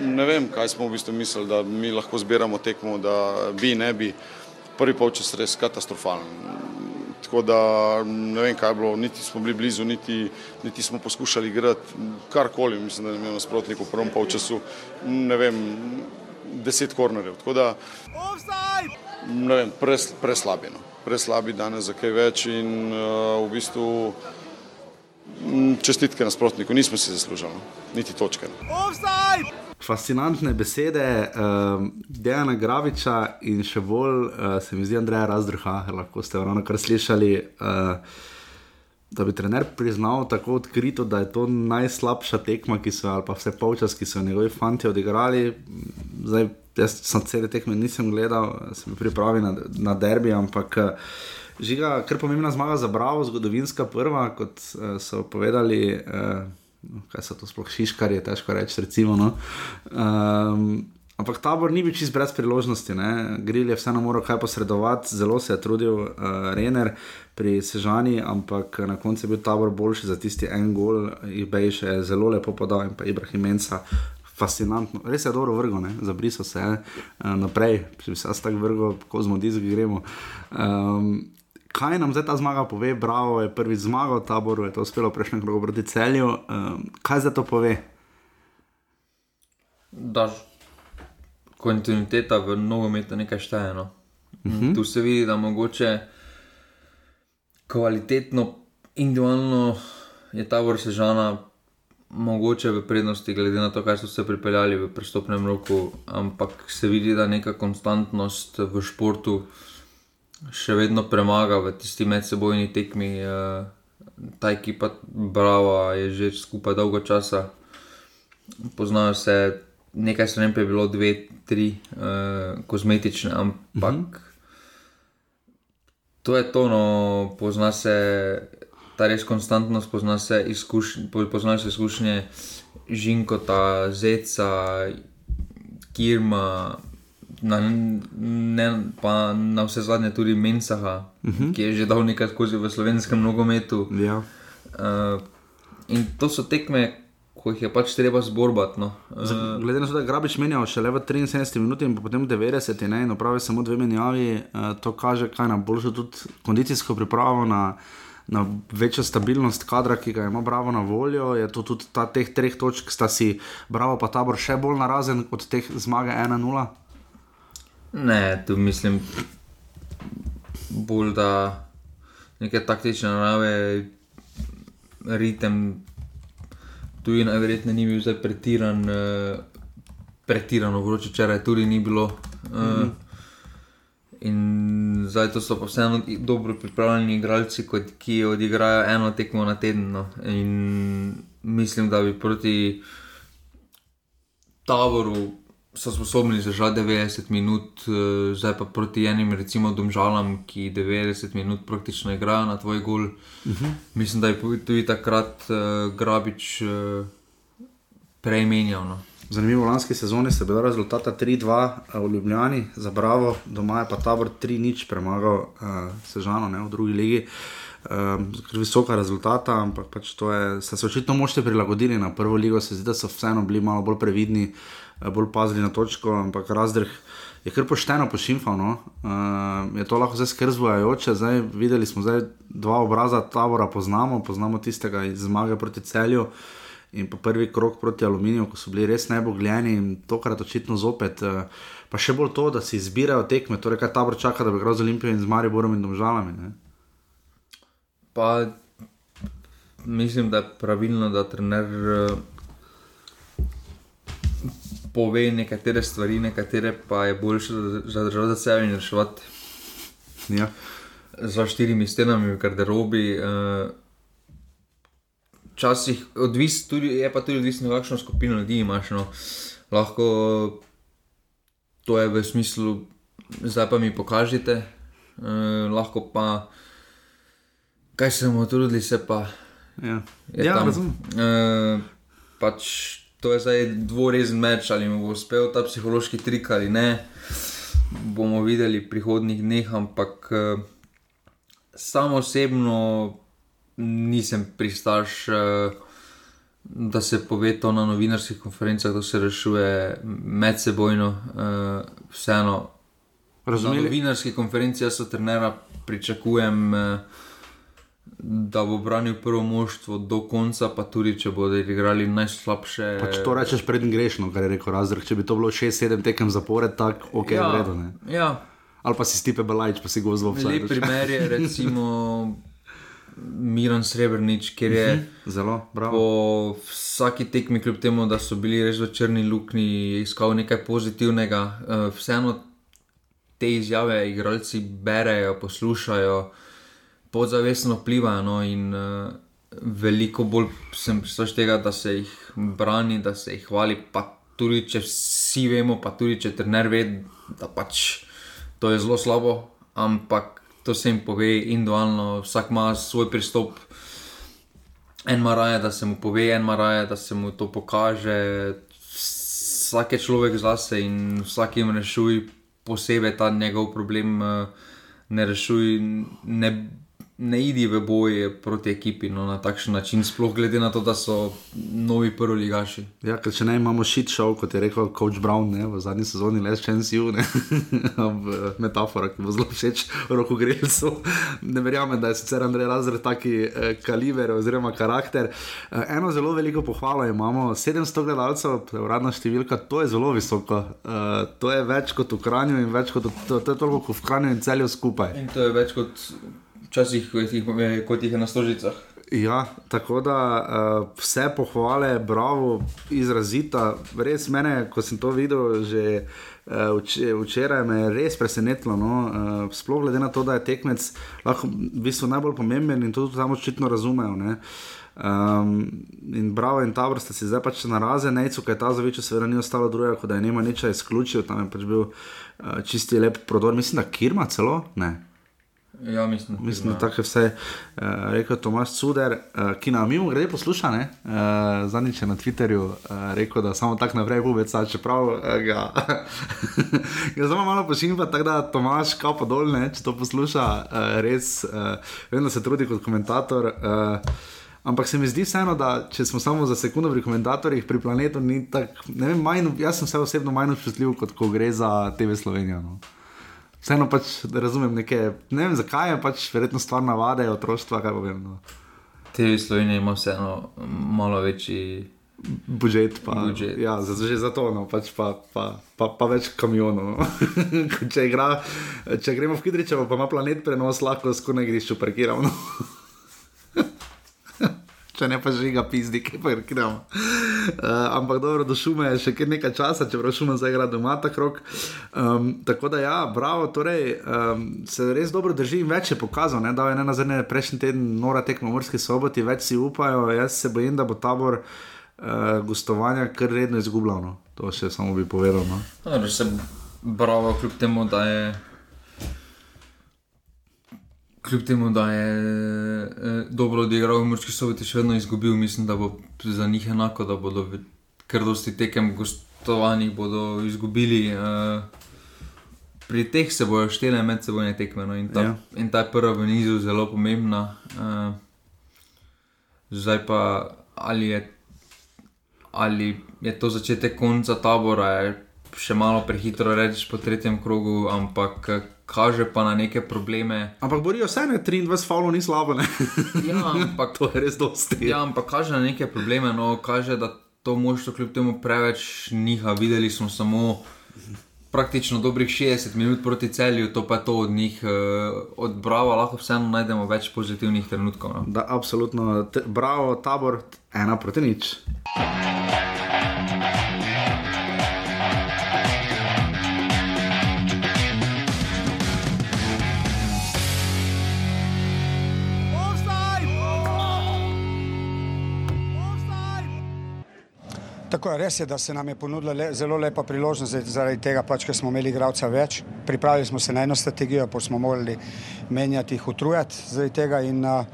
Ne vem, kaj smo v bistvu mislili, da mi lahko zbiramo tekmo, da bi ne bi. Prvi počas res katastrofalen. Tako da ne vem, kaj je bilo, niti smo bili blizu, niti, niti smo poskušali igrati karkoli. Mislim, da je imel nasprotnik v prvem polčasu, ne vem, deset kornerjev. Tako da, ne vem, pres, preslabi. No. Preslabi danes za kaj več in uh, v bistvu. Mm, čestitke nasprotniku, nismo si zaslužili, no. niti točke. Fascinantne besede, uh, Dejana Graviča in še bolj uh, se mi zdi Andreja Razdrha, lahko ste ravno kar slišali. Uh, Da bi trener priznal tako odkrito, da je to najslabša tekma, ki so ali pa vse polčas, ki so njegovi fanti odigrali. Zdaj, jaz sem cel tekme nisem gledal, sem pripravljen na, na derbi, ampak uh, Žiga, kar pomembna zmaga za Bravo, zgodovinska prva, kot uh, so povedali, uh, kaj so to sploh šiškari, težko reči. Recimo, no. um, ampak tabor ni bil čist brez priložnosti, ne? Gril je vseeno moral kaj posredovati, zelo se je trudil uh, Renner pri Sežani, ampak na koncu je bil tabor boljši za tisti en gol, jih bej še zelo lepo podal in pa Ibrahim Mensa. Fascinantno, res je dobro vrgo, zabrisal se je uh, naprej, če bi se jaz tako vrgo, ko smo dizi gremo. Um, kaj nam zdaj ta zmaga pove, bravo, je prvi zmagal taboru, je to uspelo prejšnjem krogu proti celju. Um, kaj zdaj to pove? Da, kontinuiteta v nogometu nekaj šteje. No. Uh mhm. -huh. Tu se vidi, da mogoče kvalitetno, individualno je tabor sežana. Mogoče v prednosti, glede na to, kaj so se pripeljali v prestopnem roku, ampak se vidi, da neka konstantnost v športu, še vedno premaga v tisti medsebojni tekmi. Uh, ta ekipa, brava, je že skupaj dolgo časa, poznajo se, nekaj jim je bilo, dve, tri uh, kozmetične, ampak uh mhm. -huh. to je to, no, pozna se. ta res konstantno spozna se izkušnje, pozna se izkušnje Žinko, ta Zeca, Kirma. Na, ne, pa na vse zadnje tudi Mensaha, uh -huh. ki je že dal nekaj skozi v slovenskem nogometu. Ja. Uh, in to so tekme, ko jih je pač treba zborbati. No. Uh, Glede na to, da je Grabič menjal še le v 73 minutah in potem 90, ne, in opravi samo dve menjavi, uh, to kaže, kaj na boljšo tudi kondicijsko pripravo. Na, Na večjo stabilnost kadra, ki ga ima Bravo na voljo, je to tudi ta teh treh točk, sta si Bravo pa tabor še bolj narazen od teh zmage 1-0. Ne, tu mislim bolj da neke taktične narave, ritem, tu je najverjetneje ni bil zdaj pretiran, uh, pretirano vroče, včeraj tudi ni bilo. Uh, mm -hmm. In zdaj to so pa vseeno dobro pripravljeni igralci, kot, ki odigrajo eno tekmo na teden. No. In mislim, da bi proti Tavoru so sposobni zdržati 90 minut, eh, zdaj pa proti enim, recimo, domžalam, ki 90 minut praktično igrajo na tvoj gol. Uh -huh. Mislim, da je tudi takrat uh, Grabič uh, prej menjal. No. Zanimivo, v lanski sezoni se je bilo rezultata 3-2 v Ljubljani, za Bravo, doma je pa tabor 3-0 premagal uh, Sežano ne, v drugi legi. Um, visoka rezultata, ampak pač to je, se očitno mošte prilagodili na prvo ligo, se zdi, da so vseeno bili malo bolj previdni. Uh, bolj pazili na točko, ampak razdrh je kar pošteno pošimfal. No? Uh, je to lahko zdaj skrzbujoče, zdaj videli smo zdaj dva obraza tabora, poznamo, poznamo tistega iz zmage proti celju. In pa prvi krok proti aluminiju, ko so bili res najbolj in tokrat očitno zopet. Uh, pa še bolj to, da si izbirajo tekme, torej kaj tabor čaka, da bi igral z Olimpijo in z Mariborom in Domžalami. Ne? Pa mislim, da je pravilno, da trener. Pove nekatere stvari, nekatere pa je boljše zadržati za sebe in reševati. Ja. Za štirimi stenami v garderobi. Včasih uh, je pa tudi odvisno, kakšno skupino ljudi imaš. No. Lahko to je v smislu, zdaj pa mi pokažite, uh, lahko pa, kaj se bomo trudili, se pa. Ja, ja razumem. Uh, pač to je zdaj dvorezen meč, ali mu bo uspel ta psihološki trik ali ne. Bomo videli v prihodnih dneh, ampak uh, samo osebno nisem pristaš, uh, da se pove to na novinarskih konferencah, da se rešuje medsebojno. Uh, vseeno, Razumeli? na novinarskih konferencah so trenera, pričakujem. Uh, da bo branil prvo moštvo do konca, pa tudi če bodo igrali najslabše. Pač to rečeš prednji grešno, kar je rekel Razdrg. Če bi to bilo 6-7 tekem zapored, tako ok, ja, vredo. Ja. Ali pa si stipe Belajč, pa si go zelo vse. Lep primer je recimo Miran Srebrenic, ker je mhm, zelo bravo. Po vsaki tekmi, kljub temu, da so bili res v črni luknji, iskal nekaj pozitivnega. Eh, vseeno te izjave igralci berejo, poslušajo podzavestno vplivajo. No, in uh, veliko bolj sem prišel tega, da se jih brani, da se jih hvali. Pa tudi če vsi vemo, pa tudi če trener ve, da pač to je zelo slabo, ampak to se jim pove individualno, vsak ima svoj pristop. En maraje, da se mu pove, en maraje, da se mu to pokaže. Vsak je človek zase in vsak jim rešuje posebej ta njegov problem, eh, ne rešuje, ne ne idi v boj proti ekipi no, na takšen način, sploh glede na to, da so novi prvi ligaši. Ja, ker če ne imamo shit show, kot je rekel Coach Brown ne, v zadnji sezoni, le še en siv, metafora, ki bo zelo všeč roko grelcu. Ne verjamem, da je sicer Andrej Razred taki eh, kaliber oziroma karakter. Eh, eno zelo veliko pohvalo imamo, 700 gledalcev, uradna številka, to je zelo visoko. Eh, to je več kot v Kranju in več kot to, to je toliko kot v Kranju in celju skupaj. In to je več kot včasih, kot jih, kot jih je na stožicah. Ja, tako da uh, vse pohvale, bravo, izrazita. Res mene, ko sem to videl, že uh, včeraj me je res presenetilo. No? Uh, sploh glede na to, da je tekmec lahko v bistvu najbolj pomemben in to tudi tam očitno razumejo. Um, in bravo, in ta vrsta si zdaj pač na razen, nejcu, kaj ta zavič, seveda ni ostalo drugega, kot da je nema nič izključil, tam je pač bil uh, čisti lep prodor, mislim, da Kirma celo ne. Ja, mislim, Mislim, da ja. tako je vse uh, rekel Tomaš Cuder, uh, ki nam mimo grede posluša. ne, Uh, Zadnjič je na Twitterju uh, rekel, da samo tako naprej pubeca, čeprav uh, ga, ga zelo malo pošimpa, tako da Tomaš kapo dol, ne, če to posluša, uh, res uh, vem, da se trudi kot komentator. Uh, Ampak se mi zdi vseeno, da če smo samo za sekundo pri komentatorjih, pri planetu, ni tako. ne vem, manj- Jaz sem se osebno manj občutljiv, kot ko gre za TV Slovenijo. No. Vseeno pač razumem neke, ne vem zakaj, je pač verjetno stvar navade, otroštva, kaj pa vem. No. TV Slovenija ima vseeno malo večji. Budžet pa. Budžet. Ja, za, že zato, no, pač pa, pa, pa, pa več kamionov. No. če, igra, če gremo v Kidričevo, pa ima planet prenos, lahko skoraj na igrišču parkiramo. No. Če ne pa žiga pizdi, ki pa parkiramo. Uh, ampak dobro, do šume je še kar nekaj časa, čeprav šuma zdaj igra doma ta krok. Um, tako da ja, bravo, torej um, se res dobro drži in več je pokazal, ne, da je ne na zadnje prejšnji teden nora tekma v Morski soboti, več si upajo, jaz se bojim, da bo tabor uh, gostovanja kar redno izgubljal. No. To še samo bi povedal. No. Se bravo, kljub temu, da je. Kljub temu, da je eh, dobro odigral v Murski soboti, še vedno izgubil, mislim, da bo za njih enako, da bodo kar dosti tekem gostovanjih bodo izgubili. Eh, pri teh se bojo štele medsebojne tekme no, in, ta, Ja. in ta je prva v nizu zelo pomembna. Eh, zdaj pa ali je, ali je to začetek konca tabora, je še malo prehitro reči po tretjem krogu, ampak kaže pa na neke probleme. Ampak borijo se, ne 23 faulov ni slabo. Ja, ampak to je res dosti. Ja, ampak kaže na neke probleme, no, kaže, da to moštvo kljub temu preveč niha. Videli smo samo praktično dobrih 60 minut proti celju, to pa je to od njih. eh, Od Brava lahko vseeno najdemo več pozitivnih trenutkov. No. Da, absolutno, T bravo, tabor, ena proti nič. Tako je, res je, da se nam je ponudila le, zelo lepa priložnost, zaradi tega, pač, ker smo imeli igralca več. Pripravili smo se na eno strategijo, pa smo morali menjati, jih utrujati zaradi tega in uh,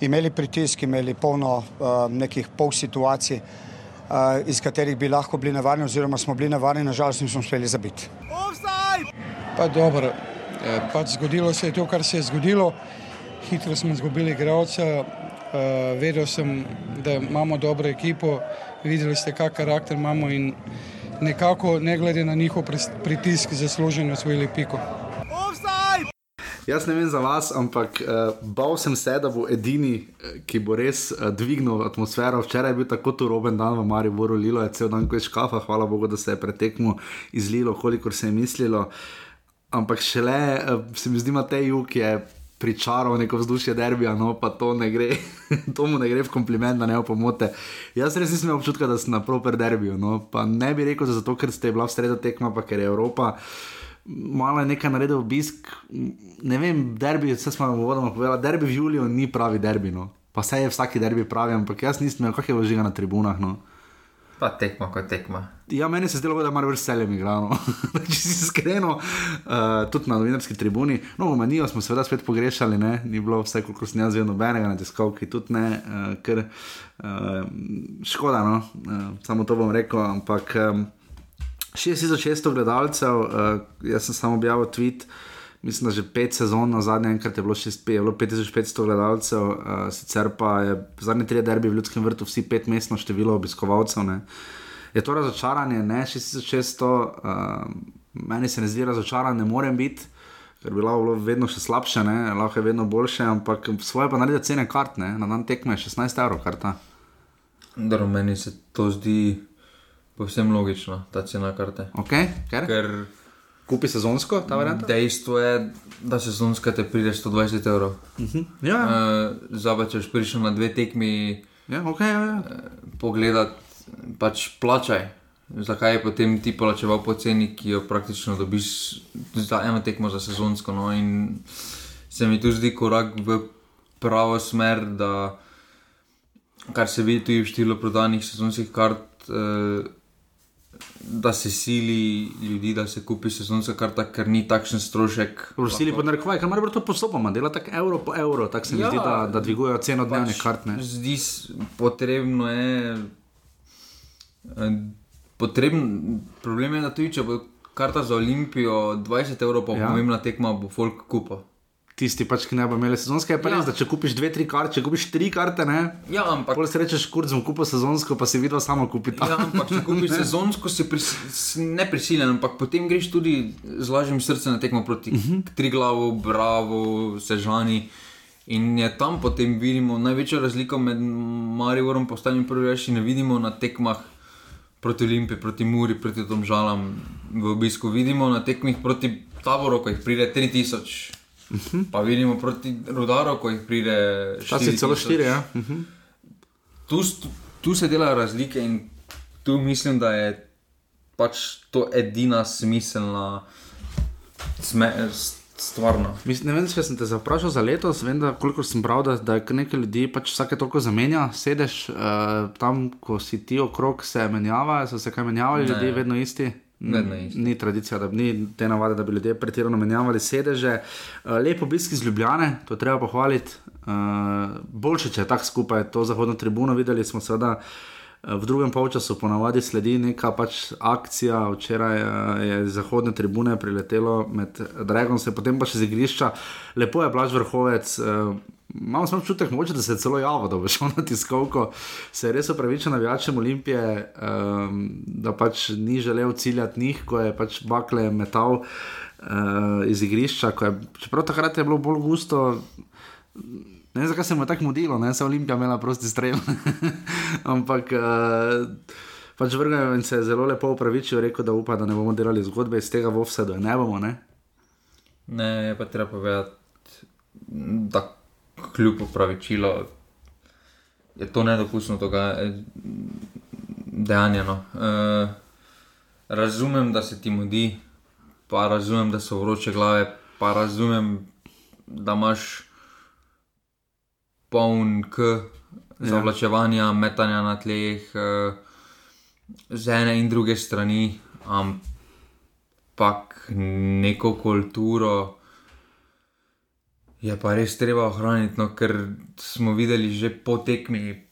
imeli pritisk, imeli polno uh, nekih pol situacij, uh, iz katerih bi lahko bili nevarni, oziroma smo bili nevarni, nažalost nismo uspeli zabiti. Pa dobro, pač zgodilo se je to, kar se je zgodilo. Hitro smo izgubili igralca. Eh, Vedel sem, da imamo dobro ekipo, videli ste, kak karakter imamo in nekako, ne glede na njihov pritisk, zasluženo osvojili piko. Jaz ne vem za vas, ampak uh, bal sem se, da bo edini, eh, ki bo res uh, dvignil atmosfero. Včeraj je bil tako turoben dan v Mariboru, lilo je cel dan kot škafa, hvala Bogu, da se je pretekmo izlilo, kolikor se je mislilo. Ampak šele uh, se mi zdi, Matej Juk je pričaral neko vzdušje derbija, no pa to ne gre, to mu ne gre v kompliment, da ne v pomote. Jaz res nisem imel občutka, da sem na proper derbiju, no pa ne bi rekel, da zato, ker ste bila v sredo tekma, pa ker je Evropa malo je nekaj naredil obisk. Ne vem, derbi, vse smo vam uvodoma povedali, derbi v Juliju ni pravi derbi. No. Pa vse je vsaki derbi pravi, ampak jaz nisem imel, kako je vložiga na tribunah. No. Pa tekma, kot tekma. Ja, meni se zdelo, da ima več seljem igrano. Če si iskreno, uh, tudi na novinarski tribuni. No, Manijo smo seveda spet pogrešali, ne? ni bilo vse, koliko sem jaz videl, nobenega na tiskovki, tudi ne, uh, ker uh, škoda, no? uh, samo to bom rekel, ampak. Um, 6600 gledalcev, uh, jaz sem samo objavil tweet, mislim, da že pet sezon na zadnje, enkrat je bilo, šest, je bilo 5500 gledalcev, uh, sicer pa je zadnje tri derbi v Ljudskem vrtu, vsi pet mestno število obiskovalcev. Ne. Je to razočaranje, ne 6600, uh, meni se ne zdi razočaranje, ne morem biti. Ker bi lahko bilo vedno še slabše, ne? lahko je vedno boljše, ampak svoje pa naredi cene kart, ne? na dan tekme je 16 evrov karta. Dobro, meni se to zdi povsem logično, ta cena karte. Okay, ker? ker kupi sezonsko ta varianta? Dejstvo je, da sezonska te pride 120 evrov. Uh -huh. ja. uh, Zdaj, če boš prišel na dve tekmi, ja, okay, ja, ja. pogledat, pač plačaj. Zakaj je potem ti plačeval po ceni, ki jo praktično dobiš za eno tekmo za sezonsko? No? In se mi tu zdi korak v pravo smer, da kar se vidi tudi v številu prodanih sezonskih kart, eh, da se sili ljudi, da se kupi sezonska karta, ker ni takšen strošek. Prosili po narekovaj, ker mora to postopoma, dela tako evro po evro, tako se mi Ja, zdi, da, da dvigujejo ceno pač kart. Ne? Zdi se potrebno je. eh, Potreben, problem je, da tudi če bo karta za Olimpijo 20 evrov, pa ja. pomembna tekma, bo folk kupa. Tisti, pač, ki ne bo imeli sezonske, je pa ja. Ja. res, da če kupiš dve, tri karte, če kupiš tri karte, ne. Ja, ampak Pol si rečeš, kurz bom kupil sezonsko, pa si videl samo kupiti. Ja, ampak če kupiš sezonsko, si pris, si ne prisiljen, ampak potem greš tudi z lažjim srcem na tekmo proti uh Mhm. -huh. Triglavu, Bravo, Sežani. In je tam potem vidimo največjo razliko med Mariborom in postanjem prvi ne vidimo na tekmah proti Olimpiji, proti Muri, proti Domžalam v obisku. Vidimo na tekmih proti Taboru, ko jih pride 3000. Uh -huh. Pa vidimo proti Rudaru, ko jih pride 4000. Včasih celo štiri, ja. Uh -huh. tu, tu se delajo razlike in tu mislim, da je pač to edina smiselna sme, stvar. no. Mislim, ne vem, če sem te zaprašal za letos, vem, da koliko sem bral, da, da nekaj ljudi pač vsake toliko zamenja, sedeš uh, tam, ko si ti okrog, se menjavajo, so se kaj menjavali, Ne. ljudje vedno isti. Vedno isti. Ni tradicija, da ni te navade, da bi ljudje pretirano menjavali sedeže. Uh, lep obisk iz Ljubljane, to treba pohvaliti. Uh, boljše, če je tako skupaj, to zahodno tribuno videli smo seveda. eh, V drugem polčasu ponavadi sledi neka pač akcija, včeraj eh, je iz zahodne tribune priletelo med Dragonse, potem pa še z igrišča. Lepo je Blaž vrhovec, eh, Imam samo občutek, mogoče, da se je celo javno, da bo šel na tiskovko, se je res upravičil navijačem Olimpije, um, da pač ni želel ciljati njih, ko je pač bakle metal uh, iz igrišča. Je, čeprav takrat je bilo bolj gusto. Ne vem, zakaj se mu je tako mudilo, ne se je Olimpija imela prosti strel. Ampak uh, pač vrgel in se je zelo lepo upravičil, rekel, da upa, da ne bomo delali zgodbe iz tega v offsetu. Ne bomo, ne? Ne, pa treba povedati, da kljub upravičilu je to nedopustno doga- dejanje. No. E, razumem, da se ti mudi, pa razumem, da so vroče glave, pa razumem, da imaš poln k zavlačevanja, metanja na tleh, e, z ene in druge strani, ampak neko kulturo je pa res treba ohraniti, no, ker smo videli že po tekmi.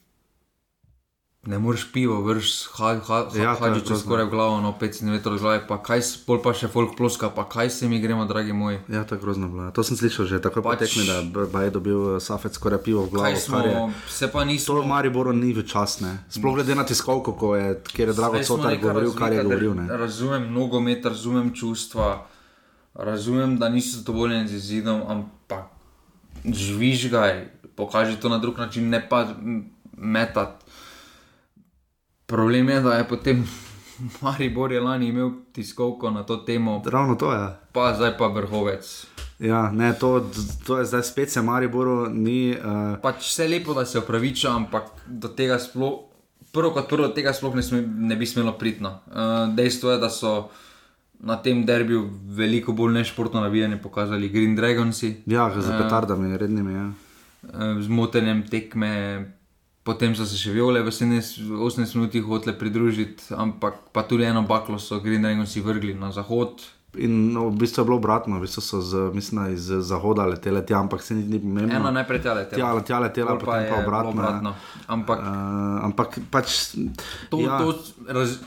Ne moreš pivo, vrš ha, ha, ha, Ja, ja, to je hađiče grozno. skoraj glavo, no 5 cm z glave, pa kaj, s- pol pa še folk ploska, pa kaj se mi gremo, dragi moji. Ja, to je grozno bilo. To sem slišal že tako pač... Pač- potekmi, da ba je dobil eh, Safec skoraj pivo v glavo. Smo, je- se pa nismo. To v Mariboru ni v čas, ne. Sploh glede na tiskovko, ko je, kjer je Drago Cotar neka govoril, kar je govoril. Ne. Razumem nogomet, razumem čustva, razumem, da niso zadovoljni z izidom, ampak žvižgaj, pokaži to na drug način, ne pa metati. Problem je, da je potem Maribor je lani imel tiskovko na to temo, Ravno to je. pa zdaj pa vrhovec. Ja, ne, to, to je zdaj spet se Mariboru ni. Uh, Pač vse lepo, da se opraviča, ampak do tega sploh, prvo kot prvo, do tega sploh ne, sme, ne bi smelo pritno. Uh, dejstvo je, da so na tem derbiju veliko bolj nešportno navijanje pokazali Green Dragonsi, ja, z petardami, rednimi. Ja. uh, z motenjem tekme. Potem so se še viole v 17 18 minutah hotele pridružiti, ampak pa tudi eno baklo so Green Dragonsi vrgli na zahod. In no, v bistvu je bilo obratno, v bistvu so z, mislim, iz zahoda letele tja, ampak se ni, ni pomembno. Eno najprej tja Tja, tja letela, potem pa je obratno. bilo obratno. Ampak Uh, ampak pač. to, ja, to raz,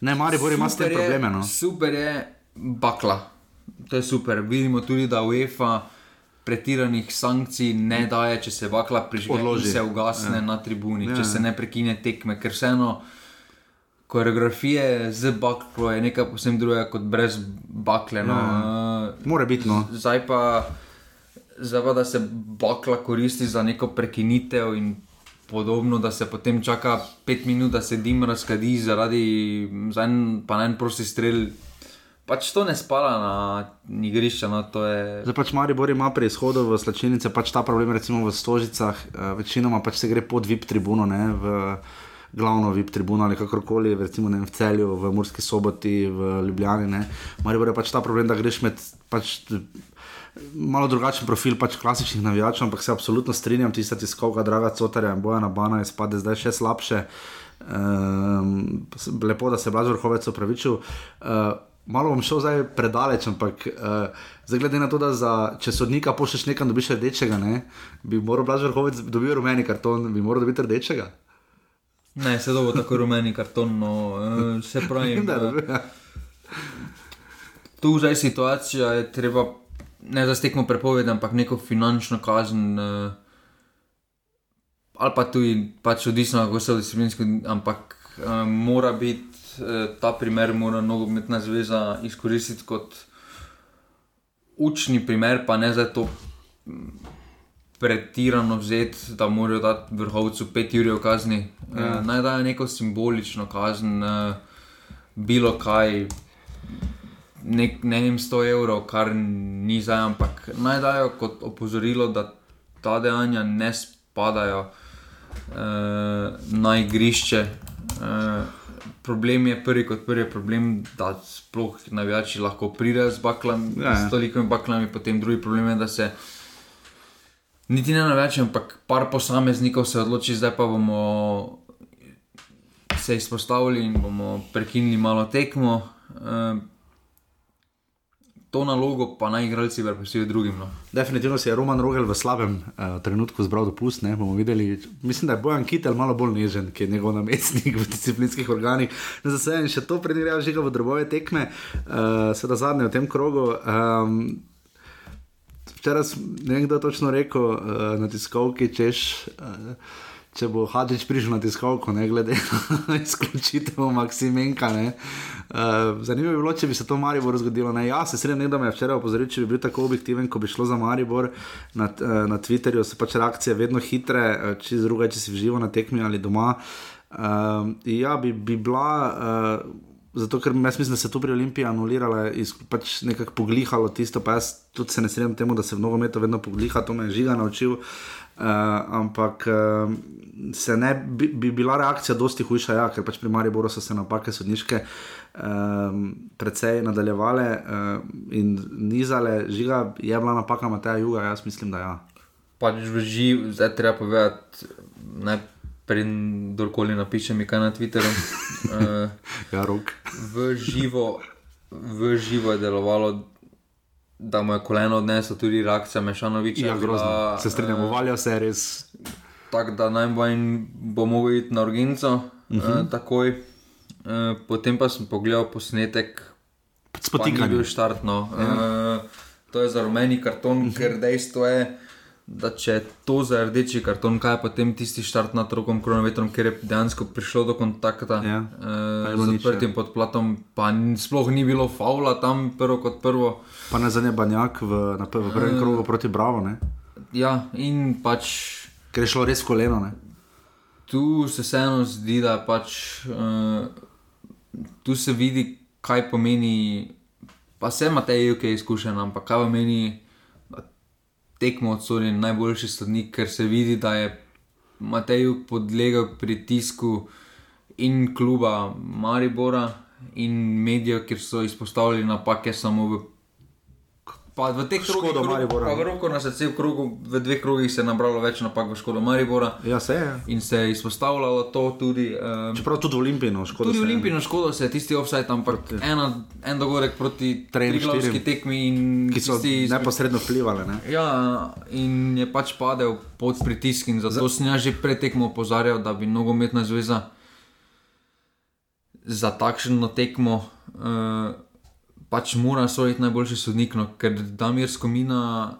ne, Maribor ima s tem Super je- probleme. No. Super je bakla. To je super. Vidimo tudi, da UEFA pretiranih sankcij ne daje, če se bakla prižge Odloži. in se ugasne ja. na tribuni, Ja. ja. če se ne prekine tekme, ker vseeno koreografije z baklo je nekaj posebno drugega kot brez bakle. No. Ja. Uh, Mora biti, no. Zdaj pa, zdaj pa, da se bakla koristi za neko prekinitev in podobno, da se potem čaka pet minut, da se dim razkadi zaradi za en, pa en prosti strel. Pač to ne spala na igrišča, no je. Zdaj pač Maribor ima pri izhodu v slačilnice pač ta problem, recimo v Stožicah, uh, večinoma pač se gre pod VIP tribuno, ne, v glavno VIP tribuno ali kakorkoli, recimo ne, v Celju, v Murski soboti, v Ljubljani. Ne. Maribor je pač ta problem, da greš med pač malo drugačen profil pač klasičnih navijačev, ampak se absolutno strinjam, tista tiskovka Draga Cotarja in Bojana Bana izpade zdaj še slabše. Um, lepo, da se je Blaž Vrhovec opravičil. Uh, malo bom šel zdaj predaleč, ampak uh, zdaj glede na to, da za, če sodnika pošleš nekam, dobiš rdečega, ne, bi moral Blaž Vrhovec dobiti rumeni karton, bi moral dobiti rdečega. Ne, se dobro, tako rumeni karton, no, uh, se pravi. Da je da-. Tu zdaj situacija je treba, ne za stekmo prepoved, ampak neko finančno kazen. Uh, ali pa tudi, pač odvisno, kako se disciplinsko, ampak uh, mora biti uh, ta primer, mora nogometna zveza izkoristiti kot učni primer, pa ne za to. mm, Pretirano vzeti, da morajo dati vrhovcu 5 ur kazni. Ja. Ja. Naj dajo neko simbolično kazen, uh, bilo kaj, nek, ne vem, 100 evrov, kar ni zdaj, ampak naj dajo kot opozorilo, da ta dejanja ne spadajo uh, na igrišče. Uh, problem je prvi kot prvi problem, da sploh navijači lahko pridejo z baklami, Ja, ja. s tolikimi baklami, potem drugi problem je, da se. Niti ne navijači, ampak par posameznikov se odloči, zdaj pa bomo se izpostavili in bomo prekinili malo tekmo. Uh, to nalogo pa naj igralci prepustijo drugim. No. Definitivno si je Roman Rogel v slabem uh, trenutku zbral dopust. Ne, bomo videli. Mislim, da je Bojan Kitel malo bolj nežen, ki je njegov namestnik v disciplinskih organih. Ne zasejem še to, prednjega žiga v drobove tekme, uh, seveda zadnje v tem krogu. Um, Včeraj ne vem, kdo je točno rekel uh, na tiskovki, češ. Uh, Če bo Hadžič prišel na tiskovko, ne glede na izključitev Maksimenka. Ne. Uh, zanimivo bi bilo, če bi se to Maribor zgodilo. Ne. Ja, se strinjam, da me je včeraj opozoril, če bi bil tako objektiven, ko bi šlo za Maribor na, uh, na Twitterju, so pač reakcije vedno hitre, uh, če druga, če si v živo na tekmi ali doma. Uh, ja, bi, bi bila. Uh, Zato, ker mislim, da se je tu pri Olimpiji anuliralo, iz- pač nekako poglihalo tisto, pa jaz tudi se ne strinjam temu, da se v nogometu vedno pogliha, to me je žiga naučil. Uh, ampak uh, se ne, bi, bi bila reakcija dosti hujša, ja, ker pač pri Mariboru so se napake sodniške um, precej nadaljevale uh, in nizale, žiga je bila napaka Mateja Juga, jaz mislim, da ja. Pač v živo, zdaj treba povedati, najprej, kdorkoli napiše mi kaj na Twitterju. Uh, ja, rok. v, živo, v živo je delovalo, da mu je koleno odneslo tudi reakcija Mešanoviča. Ja, je grozno. Se strinjamo, eh, valja se res. Tako da najbolj bo mogel iti na urgenco, uh Mhm. -huh. uh, takoj. Uh, potem pa sem pogledal posnetek, Spotikanje. pa ni bil štartno. Ja. Uh, to je za rumeni karton, uh -huh. ker dejstvo je, da če je to za rdeči karton, kaj je potem tisti štart nad rokom kronometrom, ker je dejansko prišlo do kontakta Ja. Je uh, z nič, odprtim podplatom, pa sploh ni bilo faula tam prvo kot prvo. Pa ne zadnje banjak v, na, v prvem Eh. krogu proti Bravo, ne? Ja, in pač ker je šlo res koleno. Ne? tu se vseeno zdi, da pač uh, tu se vidi, kaj pomeni. Pa se ima te UK izkušen, ampak kaj pomeni, da tekmo odsodjen najboljši sodnik, ker se vidi, da je Matej podlegel pritisku in kluba Maribora in medijev, ker so izpostavili napake samo v. Pa v teh krogih, Maribora. pa v roko na srce, v, krogu, v dveh krogih se je nabralo več napak v škodo Maribora. Ja, se je. In se je izpostavljalo to tudi. Um, Čeprav tudi Olimpijino škodo. Tudi je. Olimpijino škodo se je tisti offside, ampak ena, en dogodek proti Triglavski štirim. tekmi, in Ki so tisti iz- neposredno vplivali. Ne? Ja, in je pač padel pod pritisk, in zato sem jaz že pred tekmo opozarjal, da bi nogometna zveza za takšno tekmo uh, pač mora soditi najboljši sodnik, no, ker Damir Skomina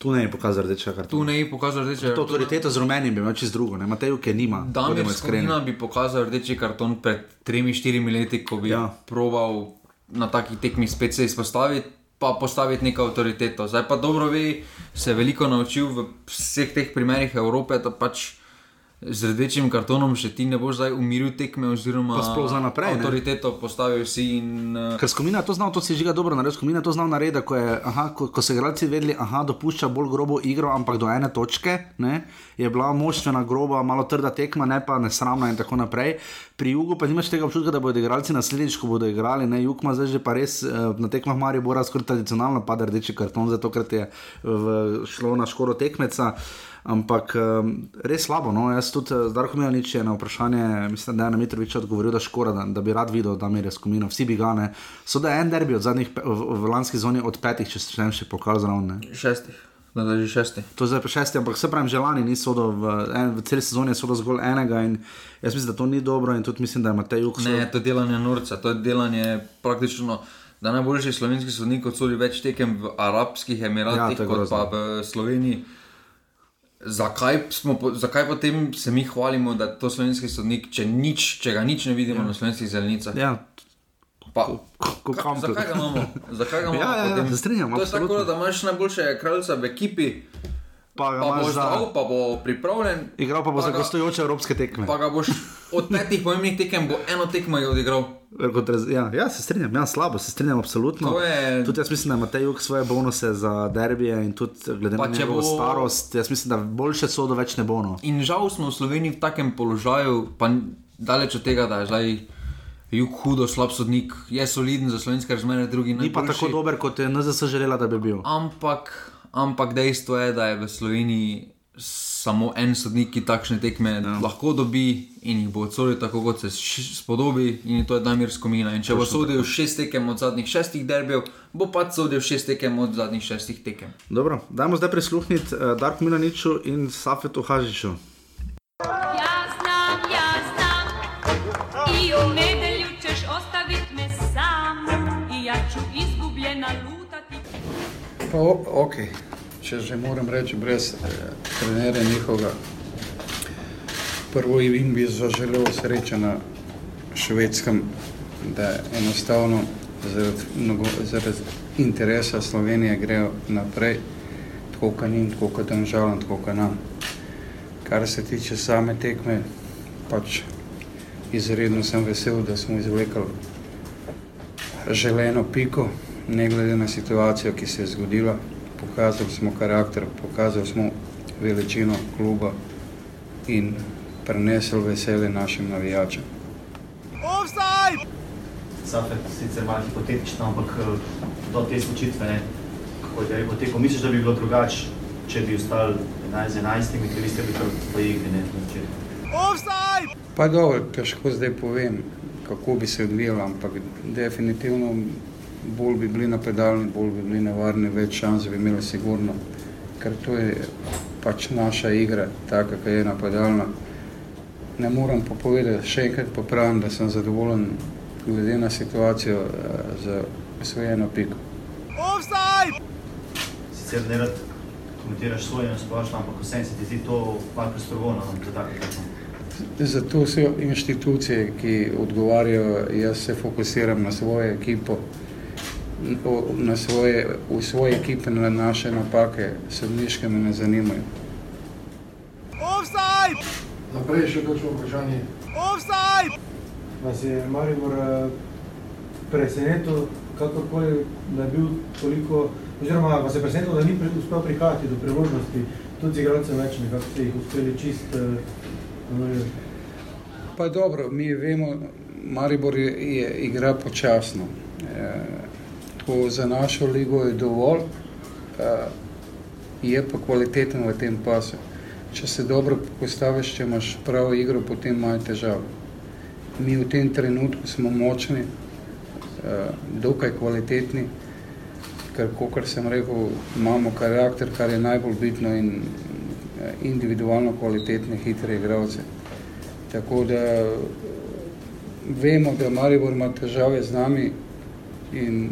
Tu ne je pokazal rdečega kartona. tu ne je pokazal rdeče. To avtoriteto z rumenim bi imel čez drugo, ne Mateju, ki nima. Damir. Skomina bi pokazal rdeči karton pred 3-4 leti, ko bi Ja. ja. probal na taki tekmi spet se izpostaviti, pa postaviti neko avtoriteto. Zdaj pa dobro ve, se je veliko naučil v vseh teh primerih Evrope, da pač z rdečim kartonom še ti ne boš zdaj umiril tekme, oziroma Pa sploh za naprej, ne. Avtoriteto postavil si in uh, Ker Skomina to znal, to si žiga dobro naredil. Skomina to znal narediti, ko, je, aha, ko, ko so igralci vedeli, da dopušča bolj grobo igro, ampak do ene točke ne, je bila moštvena, groba, malo trda tekma, ne pa nesramna in tako naprej. pri jugu pa nimaš tega občutka, da bodo igralci naslednjič, ko bodo igrali. Ne, jug ima zdaj že pa res uh, na tekmah Marija Bora skoraj tradicionalno pada rdeči karton, zato ker je v, šlo na škodo tekmeca. Ampak um, res slabo. No? Jaz tudi z Darko Milanič je na vprašanje, mislim, da je na Mitrovič odgovoril, da škoda, da, da bi rad videl, da mi je skomino, vsi bi ga ne. So da je en derbi od zadnjih, v, v lanski zoni od petih, če se še pokazal zraven. Šestih. Da, da je že šesti. To je zdaj šesti, ampak se pravi, že lani niso do, v, en, v celi sezoni so zgolj enega in jaz mislim, da to ni dobro in tudi mislim, da ima te jugo. Ne, to je delanje norca, to je delanje praktično. Da najboljši slovenski sodnik odsodi več tekem v Arabskih Emiratih, ja, kot pa v Sloveniji. Zakaj, smo, zakaj potem se mi hvalimo, da je to slovenski sodnik, če, nič, če ga nič ne vidimo ja. na slovenskih zelenicah? Ja, Pa, ko, ko zakaj ga imamo? Zakaj ga imamo? Ja, ja, ja, strinjam, to je tako, da imaš najboljše kraljice v ekipi. Pa, pa bo zdal, pa bo pripravljen. Igral pa bo za gostujoče evropske tekme. Pa ga boš od petih pomembnih tekem, bo eno tekmo je odigral. Ja, ja, se strinjam, ja, slabo se strinjam, absolutno. Je... Tudi jaz mislim, da ima Tejuk svoje bonuse za derbije in tudi glede pa, na njegovo bo... starost, jaz mislim, da boljše sodo več ne bo. No. In žal smo v Sloveniji v takem položaju, pa daleč od tega, da je zdaj jug hudo, slab sodnik, je soliden za slovenske razmere, drugi ne. Ni pa tako dober, kot je NZS želela, da bi bil. Ampak, ampak dejstvo je, da je v Sloveniji samo en sodnik, ki takšne tekme ja. lahko dobi in jih bo odsodil tako, kot se spodobi, in to je Damir Skomina. In če bo sodil šest tekem od zadnjih šestih derbijev, bo pa sodil šest tekem od zadnjih šestih tekem. Dobro, dajmo zdaj prisluhniti uh, Darku Milaniču in Safetu Hažiču. Pa, ok, če že moram reči, brez eh, trenerja njihovega. Prvo jim bi zaželel srečo na švedskem, da enostavno zaradi, mnogo, zaradi interesa Slovenije grejo naprej, tako kot njim, tako kot državam, tako kot nam. Kar se tiče same tekme, pač izredno sem vesel, da smo izvlekli želeno piko ne glede na situacijo, ki se je zgodila. Pokazali smo karakter, pokazali smo veličino kluba in prenesli veselje našim navijačem. Zafet, sicer malo hipotetično, ampak eh, do te slučitve, kako je poteklo, misliš, da bi bilo drugače, če bi ostali 11-11, ker ste bili v igri, ne na začetku? Pa dobro, težko zdaj povem, kako bi se odvijalo, ampak definitivno bolj bi bili napadalni, bolj bi bili nevarni, več šans bi imeli sigurno, ker to je pač naša igra, taka, ki je napadalna. Ne moram pa povedati, še enkrat pa pravim, da sem zadovoljen glede na situacijo uh, za osvojeno piko. Offside! Sicer ne rad komentiraš svoje na splošno, ampak vsem se ti zdi to malo strogovno za tako tekmo. Zato so inštitucije, ki odgovarjajo, jaz se fokusiram na svojo ekipo, na svoje, v svoje ekipe na naše napake, sodniške me ne zanimajo. Offside! Naprej še kakšno vprašanje. Offside! Vas je Maribor eh, presenetil, kakorkoli, da je bil toliko, oziroma vas je presenetil, da ni uspel prihajati do priložnosti, tudi z igralcem več, nekako ste jih uspeli čist uh, Pa dobro, mi vemo, Maribor je, je igra počasno. E, ko za našo ligo je dovolj, je pa kvaliteten v tem pasu. Če se dobro postaviš, če imaš pravo igro, potem imaš težave. Mi v tem trenutku smo močni, dokaj kvalitetni, ker, kot sem rekel, imamo karakter, kar je najbolj bitno in individualno kvalitetne, hitre igralce. Tako da vemo, da Maribor ima težave z nami in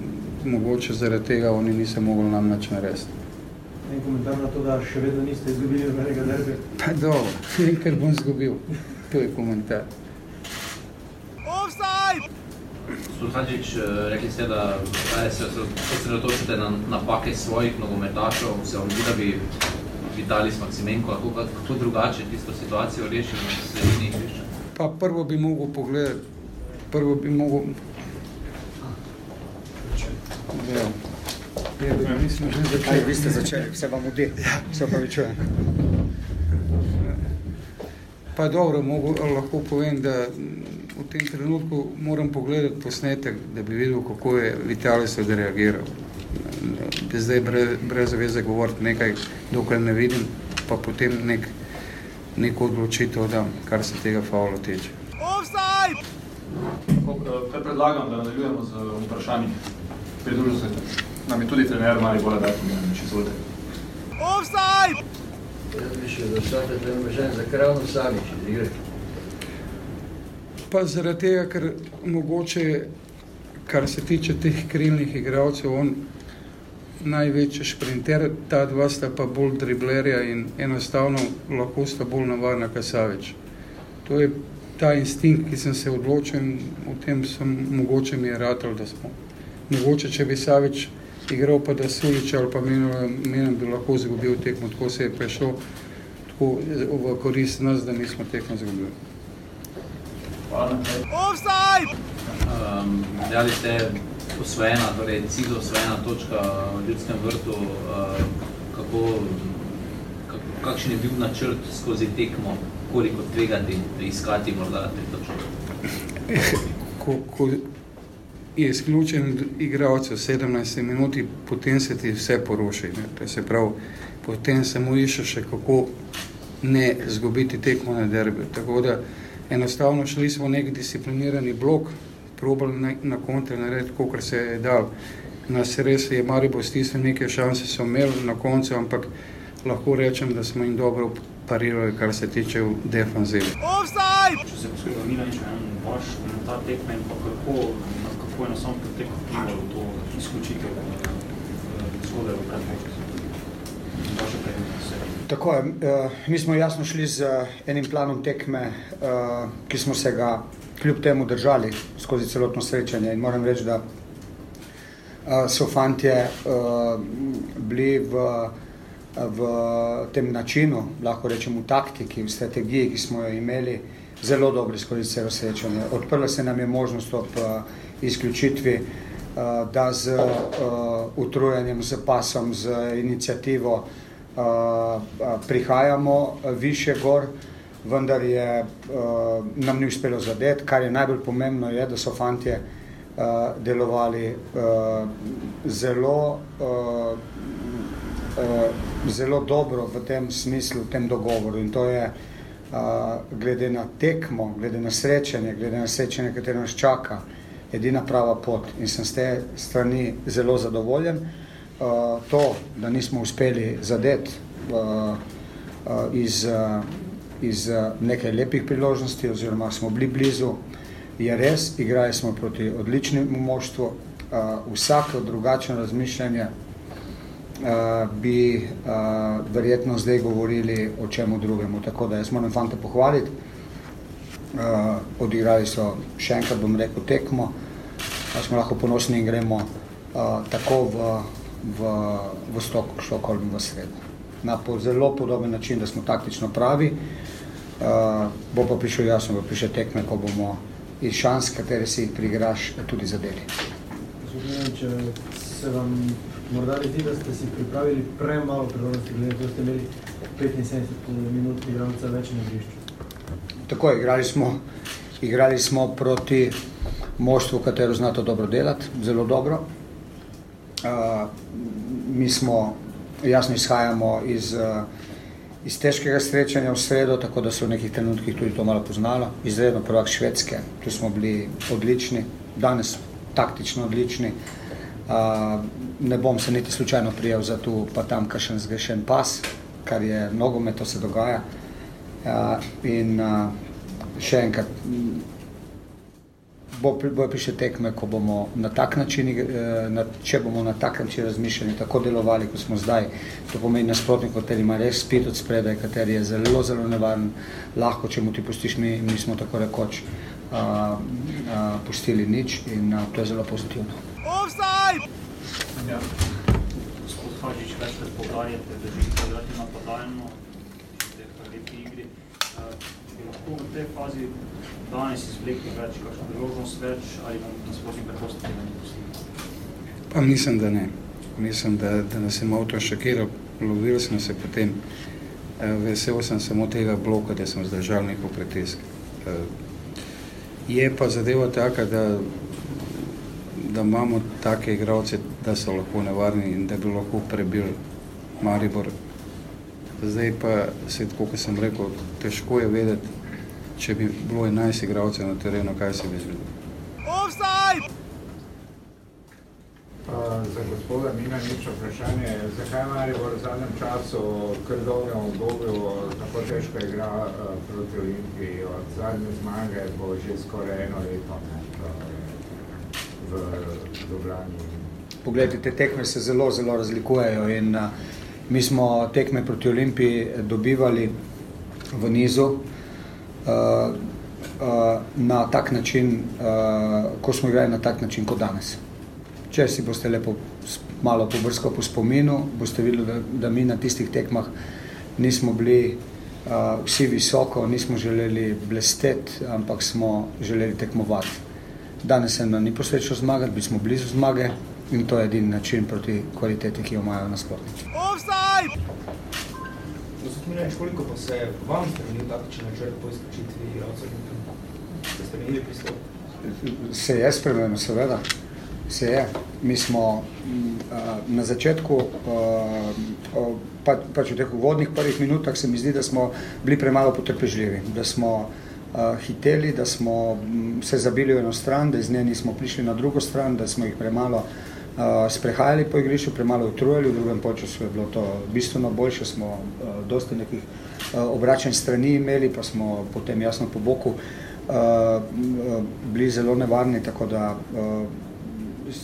mogoče zaradi tega oni niso mogli nam nič narediti. En komentar na to, da še vedno niste izgubili nobenega derbe? Pa dobro, ker bom izgubil. To je komentar. Offside! Sultančič, eh, rekli ste, da se osredotočite na napake svojih nogometašov, se vam zdi, da bi Vitalis Maksimenko lahko kako drugače tisto situacijo rešil na sredini igrišča? Pa prvo bi mogel pogledati, prvo bi mogel Ja. Ja, mi smo že začeli. Vi ste začeli, vse vam udi. Ja. Se opravičujem. Pa dobro, mogo, lahko povem, da v tem trenutku moram pogledati posnetek, da bi videl, kako je Vitalis odreagiral. Da zdaj brez, brez veze govoriti nekaj, dokler ne vidim, pa potem nek, neko odločitev dam, kar se tega faula tiče. Offside! Kar predlagam, da nadaljujemo z vprašanji. Pridružil se nam je tudi trener Mari Bola Dajko Mijanič, izvolite. Offside! Jaz bi še dostate trener Bežen za Kravno Savič iz igre. Pa zaradi tega, ker mogoče, kar se tiče teh krilnih igralcev, on največji šprinter, ta dva sta pa bolj driblerja in enostavno lahko sta bolj navadna kot Savič. To je ta instinkt, ki sem se odločil, v tem sem mogoče mi je ratal, da smo. Mogoče, če bi Savič igral pa da Sulič ali pa menim, bi lahko izgubil tekmo, tako se je prišlo tako v korist nas, da nismo tekmo izgubili. Offside! Um, dali ste osvojena, torej cilj osvojena točka v ljudskem vrtu, uh, kako, kak, kakšen je bil načrt skozi tekmo, koliko tvegati, iskati morda te točke? Ko, ko je izključen igralec v 17 minuti, potem se ti vse poruši. Ne? To se pravi, potem samo išče še kako ne zgubiti tekmo na derbi. Tako da enostavno šli smo nek disciplinirani blok, probali na, na kontre narediti, kolikor se je dal. Nas res je Maribor stisnil, neke šanse so imeli na koncu, ampak lahko rečem, da smo jim dobro parirali, kar se tiče defanzive. Offside! Če se poskušamo mi na en vaš komentar tekme in pa kako, kako je na sam potek vplivalo to izključitev zgodaj v predmočku. Vaše predmočku. Tako je, uh, mi smo jasno šli z enim planom tekme, ki smo se ga kljub temu držali skozi celotno srečanje in moram reči, da so fantje bili v, v tem načinu, lahko rečemo v taktiki, v strategiji, ki smo jo imeli, zelo dobri skozi celo srečanje. Odprla se nam je možnost ob izključitvi, uh, da z uh, utrujanjem, z pasom, z inicijativo, prihajamo više gor, vendar je, nam ni uspelo zadeti. Kar je najbolj pomembno, je, da so fantje delovali zelo, zelo dobro v tem smislu, v tem dogovoru. In to je glede na tekmo, glede na srečanje, glede na srečanje, katero nas čaka, edina prava pot. In sem s te strani zelo zadovoljen. Uh, to, da nismo uspeli zadeti uh, uh, iz, uh, iz uh, nekaj lepih priložnosti, oziroma smo bili blizu, je res, igrali smo proti odličnemu moštvu, uh, vsako drugačno razmišljanje uh, bi uh, verjetno zdaj govorili o čemu drugemu. Tako da jaz moram fante pohvaliti. Uh, odigrali so še enkrat, bom rekel, tekmo, da smo lahko ponosni in gremo uh, tako v v, v Stokholmu v sredo. Na po zelo podoben način, da smo taktično pravi, uh, bo pa prišel jasno, bo prišel tekme, ko bomo iz šans, katere si jih prigraš, tudi zadeli. Se vam morda zdi, da ste si pripravili premalo priložnosti, glede to ste imeli 75 minut igralca več na igrišču. Tako je, igrali smo, igrali smo proti moštvu, katero zna to dobro delati, zelo dobro. Uh, mi smo jasno izhajamo iz, uh, iz težkega srečanja v sredo, tako da so v nekih trenutkih tudi to malo poznalo. Izredno prvak Švedske, tu smo bili odlični, danes taktično odlični. Uh, ne bom se niti slučajno prijel za tu pa tam kakšen zgrešen pas, kar je mnogo to se dogaja. Uh, in uh, še enkrat, bo, bo prišle tekme, ko bomo na tak način, eh, na, če bomo na tak način razmišljali, tako delovali, kot smo zdaj, to pomeni nasprotnik, kateri ima res spit od spredaj, kateri je zelo, zelo nevaren, lahko, če mu ti pustiš, mi, mi smo tako rekoč a, a, pustili nič in a, to je zelo pozitivno. Offside! Ja. Gospod Hadžič, večkrat povdarjate, da želite igrati napadalno, v lepi igri. Bi lahko v tej fazi danes izvlekli več, kakšno priložnost več, ali vam nasprotni preprosto tega ne pustili? Pa mislim, da ne. Mislim, da, da nas je malo to šokiral, lovil sem se potem. Vesel sem samo tega bloka, da sem zdržal neko pritisk. Je pa zadeva taka, da, da imamo take igralce, da so lahko nevarni in da bi lahko prebili Maribor. Zdaj pa se, kot sem rekel, težko je vedeti, če bi bilo 11 igralcev na terenu, kaj se bi zgodilo. Offside! Za gospoda Mina nič vprašanje, zakaj Maribor v zadnjem času kar dolgo obdobju tako težko igra uh, proti Olimpiji, od zadnje zmage bo že skoraj eno leto ne, v Ljubljani. Poglejte, te tekme se zelo, zelo razlikujejo in uh, mi smo tekme proti Olimpiji dobivali v nizu uh, uh, na tak način, uh, ko smo igrali na tak način kot danes. Če si boste lepo malo pobrskali po spominu, boste videli, da, da mi na tistih tekmah nismo bili uh, vsi visoko, nismo želeli blesteti, ampak smo želeli tekmovati. Danes se nam ni posrečilo zmagati, bili smo blizu zmage in to je edini način proti kvaliteti, ki jo imajo nasprotniki. Offside! Gospod Milanič, koliko pa se vam spremenil taktični načrt po izključitvi igralcev? Ste spremenili pristop? Se je spremenil, seveda. Se je. Mi smo uh, na začetku, uh, pa, pač v teh uvodnih prvih minutah, se mi zdi, da smo bili premalo potrpežljivi, da smo uh, hiteli, da smo um, se zabili v eno stran, da iz nje nismo prišli na drugo stran, da smo jih premalo uh, sprehajali po igrišču, premalo utrujali, v drugem počasu je bilo to bistveno boljše, smo uh, dosti nekih uh, obračanj strani imeli, pa smo potem jasno po boku bili zelo nevarni, tako da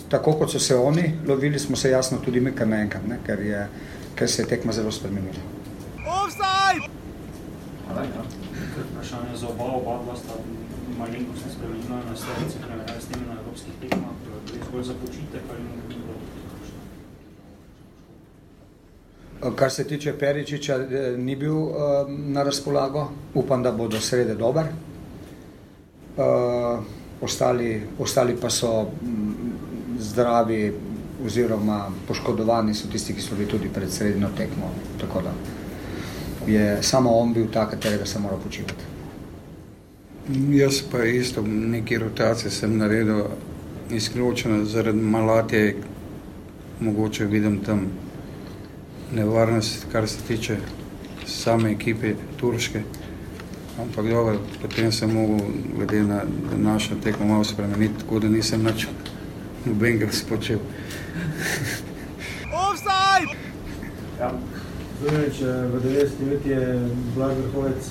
tako kot so se oni lovili, smo se jasno tudi mi kar naenkrat, ne, ker, je, ker se je tekma zelo spremenila. Offside! Hvala, ja. Vprašanje za oba, oba dva sta malenkost spremenila na storici, primerjavi s temi na evropskih tekmah, gre zgolj za počitek ali ne bi bilo Kar se tiče Peričiča, ni bil uh, na razpolago, upam, da bo do srede dober. Ostali, ostali pa so m, zdravi oziroma poškodovani so tisti, ki so bili tudi pred srednjo tekmo. Tako da je samo on bil ta, katerega se mora počivati. Jaz pa isto neki rotacije sem naredil izključeno zaradi malatije, mogoče vidim tam nevarnost, kar se tiče same ekipe turške. Ampak dobro, potem sem mogel glede na našo tekmo malo spremeniti, tako da nisem nič nobenega spočil. Offside! Ja. Zunaj, v 90 minut je Blaž Vrhovec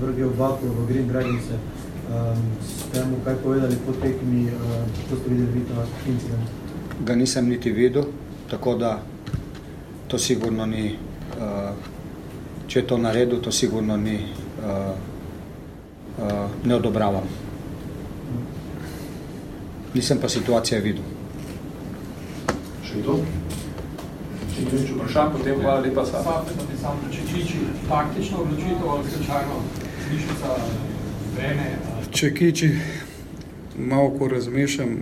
vrgel baklo v Green Dragonice. Um, ste mu kaj povedali po tekmi, uh, to ste videli vi ta incident? Ga nisem niti videl, tako da to sigurno ni, uh, če je to naredil, to sigurno ni, uh, uh, ne odobravam. Nisem pa situacije videl. Še kdo? Če ni več vprašanj, potem hvala lepa sam. Sam bi sam Čekiči, taktično odločitev ali slučajno slišica vreme? Če kiči, malo ko razmišljam,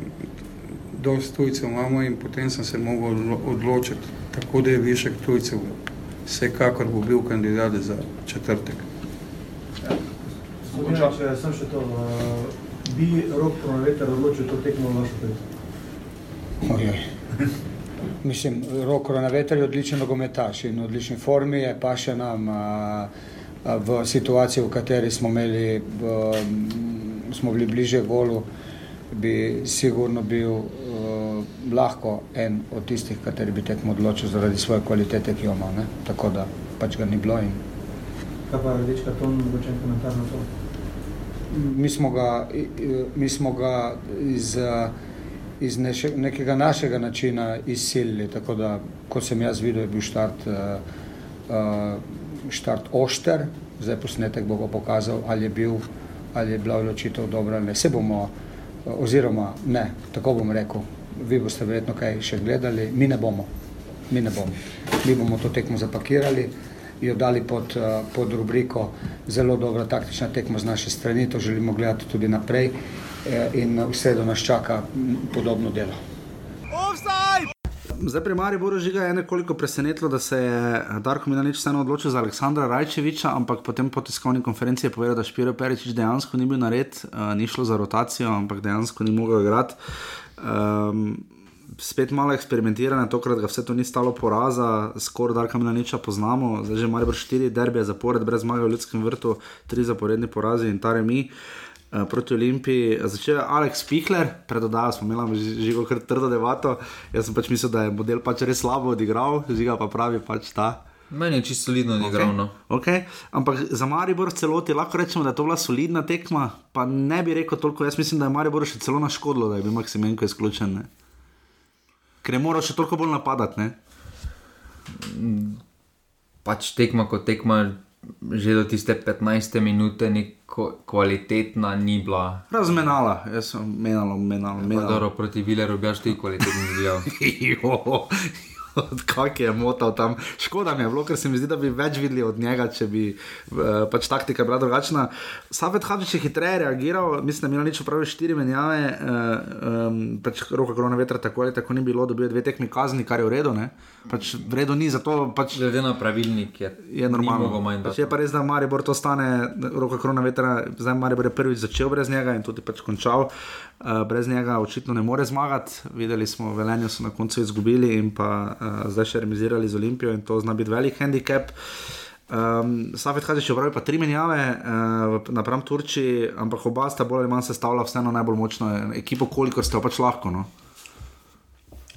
dosti tujcev imamo in potem sem se mogel odločiti, tako da je višek tujcev vsekakor bo bil kandidat za četrtek. Skupina, če sem še to, uh, bi Rok Pronaveter odločil to tekmo v vašo prid? Ojoj. Mislim, Rok Pronaveter je odličen nogometaš in v odlični formi je pa še nam a, a, v situaciji, v kateri smo imeli, b, smo bili bliže golu, bi sigurno bil lahko en od tistih, kateri bi tekmo odločil zaradi svoje kvalitete, ki jo ima. Ne? Tako da pač ga ni bilo. In... Kaj pa rdeč karton, mogoče en komentar na to? Mi smo ga, mi smo ga iz, iz neše, nekega našega načina izsilili, tako da, kot sem jaz videl, je bil štart, uh, štart ošter, zdaj posnetek bo pokazal, ali je, bil, ali je bila odločitev dobra ali ne. Se bomo, oziroma ne, tako bom rekel, vi boste verjetno kaj še gledali, mi ne bomo. Mi ne bomo. Mi bomo to tekmo zapakirali, jo dali pod, pod rubriko zelo dobra taktična tekma z naše strani, to želimo gledati tudi naprej in v sredo nas čaka podobno delo. Offside! zdaj pri Mariboru žiga je nekoliko presenetilo, da se je Darko Minanič vseeno odločil za Aleksandra Rajčeviča, ampak potem po tiskovni konferenci je povedal, da Špiro Peričič dejansko ni bil nared, uh, ni šlo za rotacijo, ampak dejansko ni mogel igrati. Um, spet malo eksperimentirane, tokrat ga vse to ni stalo poraza, skoraj Darka Minaniča poznamo, zdaj že Maribor 4 derbije zapored, brez zmage v Ljudskem vrtu, 3 zaporedni porazi in tare mi. Uh, proti Olimpiji začel je Aleks Pihler, predodajal smo imeli živo kar trdo debato. Jaz sem pač mislil, da je model pač res slabo odigral, žiga pa pravi pač ta. Meni je čisto solidno odigral. Okay. No. Okay. Ampak za Maribor celoti lahko rečemo, da je to bila solidna tekma, pa ne bi rekel toliko. Jaz mislim, da je Maribor še celo naškodilo, da je bil Maksimenko izključen. Ne? Ker je moral še toliko bolj napadati. Ne? Pač tekma kot tekma, že do tiste 15 minute, neko kvalitetna ni bila. Razmenala, jaz sem menala, menala. menala. Dobro, proti Vileru bi šti kvalitetni bil. Kak je motal tam. Škoda mi je bilo, ker se mi zdi, da bi več videli od njega, če bi uh, pač taktika bila drugačna. Savet Hadžič je hitreje reagiral, mislim, da je imel nič opravil štiri menjave, uh, um, pač roka korona vetra tako ali tako ni bilo, dobil je dve tekmi kazni, kar je v redu. Ne? Pač v redu ni, zato pač. Glede na pravilnik je, je normalno. Pač je pa res, da Maribor to stane, roka korona vetra, zdaj Maribor je prvič začel brez njega in tudi pač končal. Uh, brez njega očitno ne more zmagati. Videli smo, velenje so na koncu izgubili in pa uh, zdaj še remisirali z Olimpijo in to zna biti velik handicap. Um, Safet Hadžič je pravi pa tri menjave uh, napram Turčiji, ampak oba sta bolj ali manj sestavljala vseeno najbolj močno ekipo, koliko ste pač lahko. No?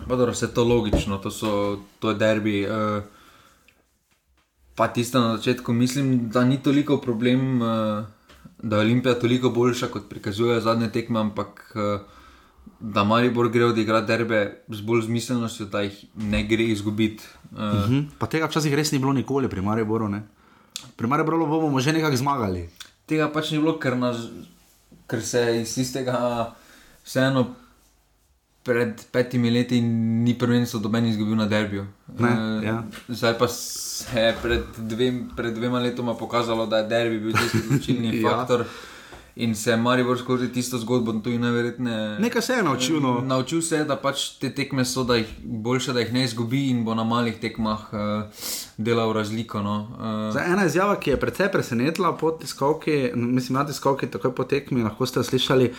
Dobro, vse to logično, to, so, to je derbi. Uh, pa tisto na začetku, mislim, da ni toliko problem, uh, da je Olimpija toliko boljša, kot prikazuje zadnje tekme, ampak uh, da Maribor gre odigrati derbe z bolj zmiselnostjo, da jih ne gre izgubiti. Uh, uh -huh. Pa tega včasih res ni bilo nikoli pri Mariboru. Ne? Pri Mariboru bomo že nekako zmagali. Tega pač ni bilo, ker, naž, ker se iz tistega vseeno. Pred petimi leti ni prvenstvo doben izgubil na derbiju. Ne, ja. Zdaj pa se je pred, dvem, pred dvema letoma pokazalo, da je derbi bil tisti odločilni Ja. faktor. In se je Maribor skozi tisto zgodbo tudi najverjetneje. Nekaj se je naučil. No. Naučil se je, da pač te tekme so, da jih boljše, da jih ne izgubi in bo na malih tekmah uh, delal razliko. No. Uh, Zdaj, ena izjava, ki je precej presenetila po tiskovki, mislim, na tiskovki, takoj po tekmi, lahko ste slišali.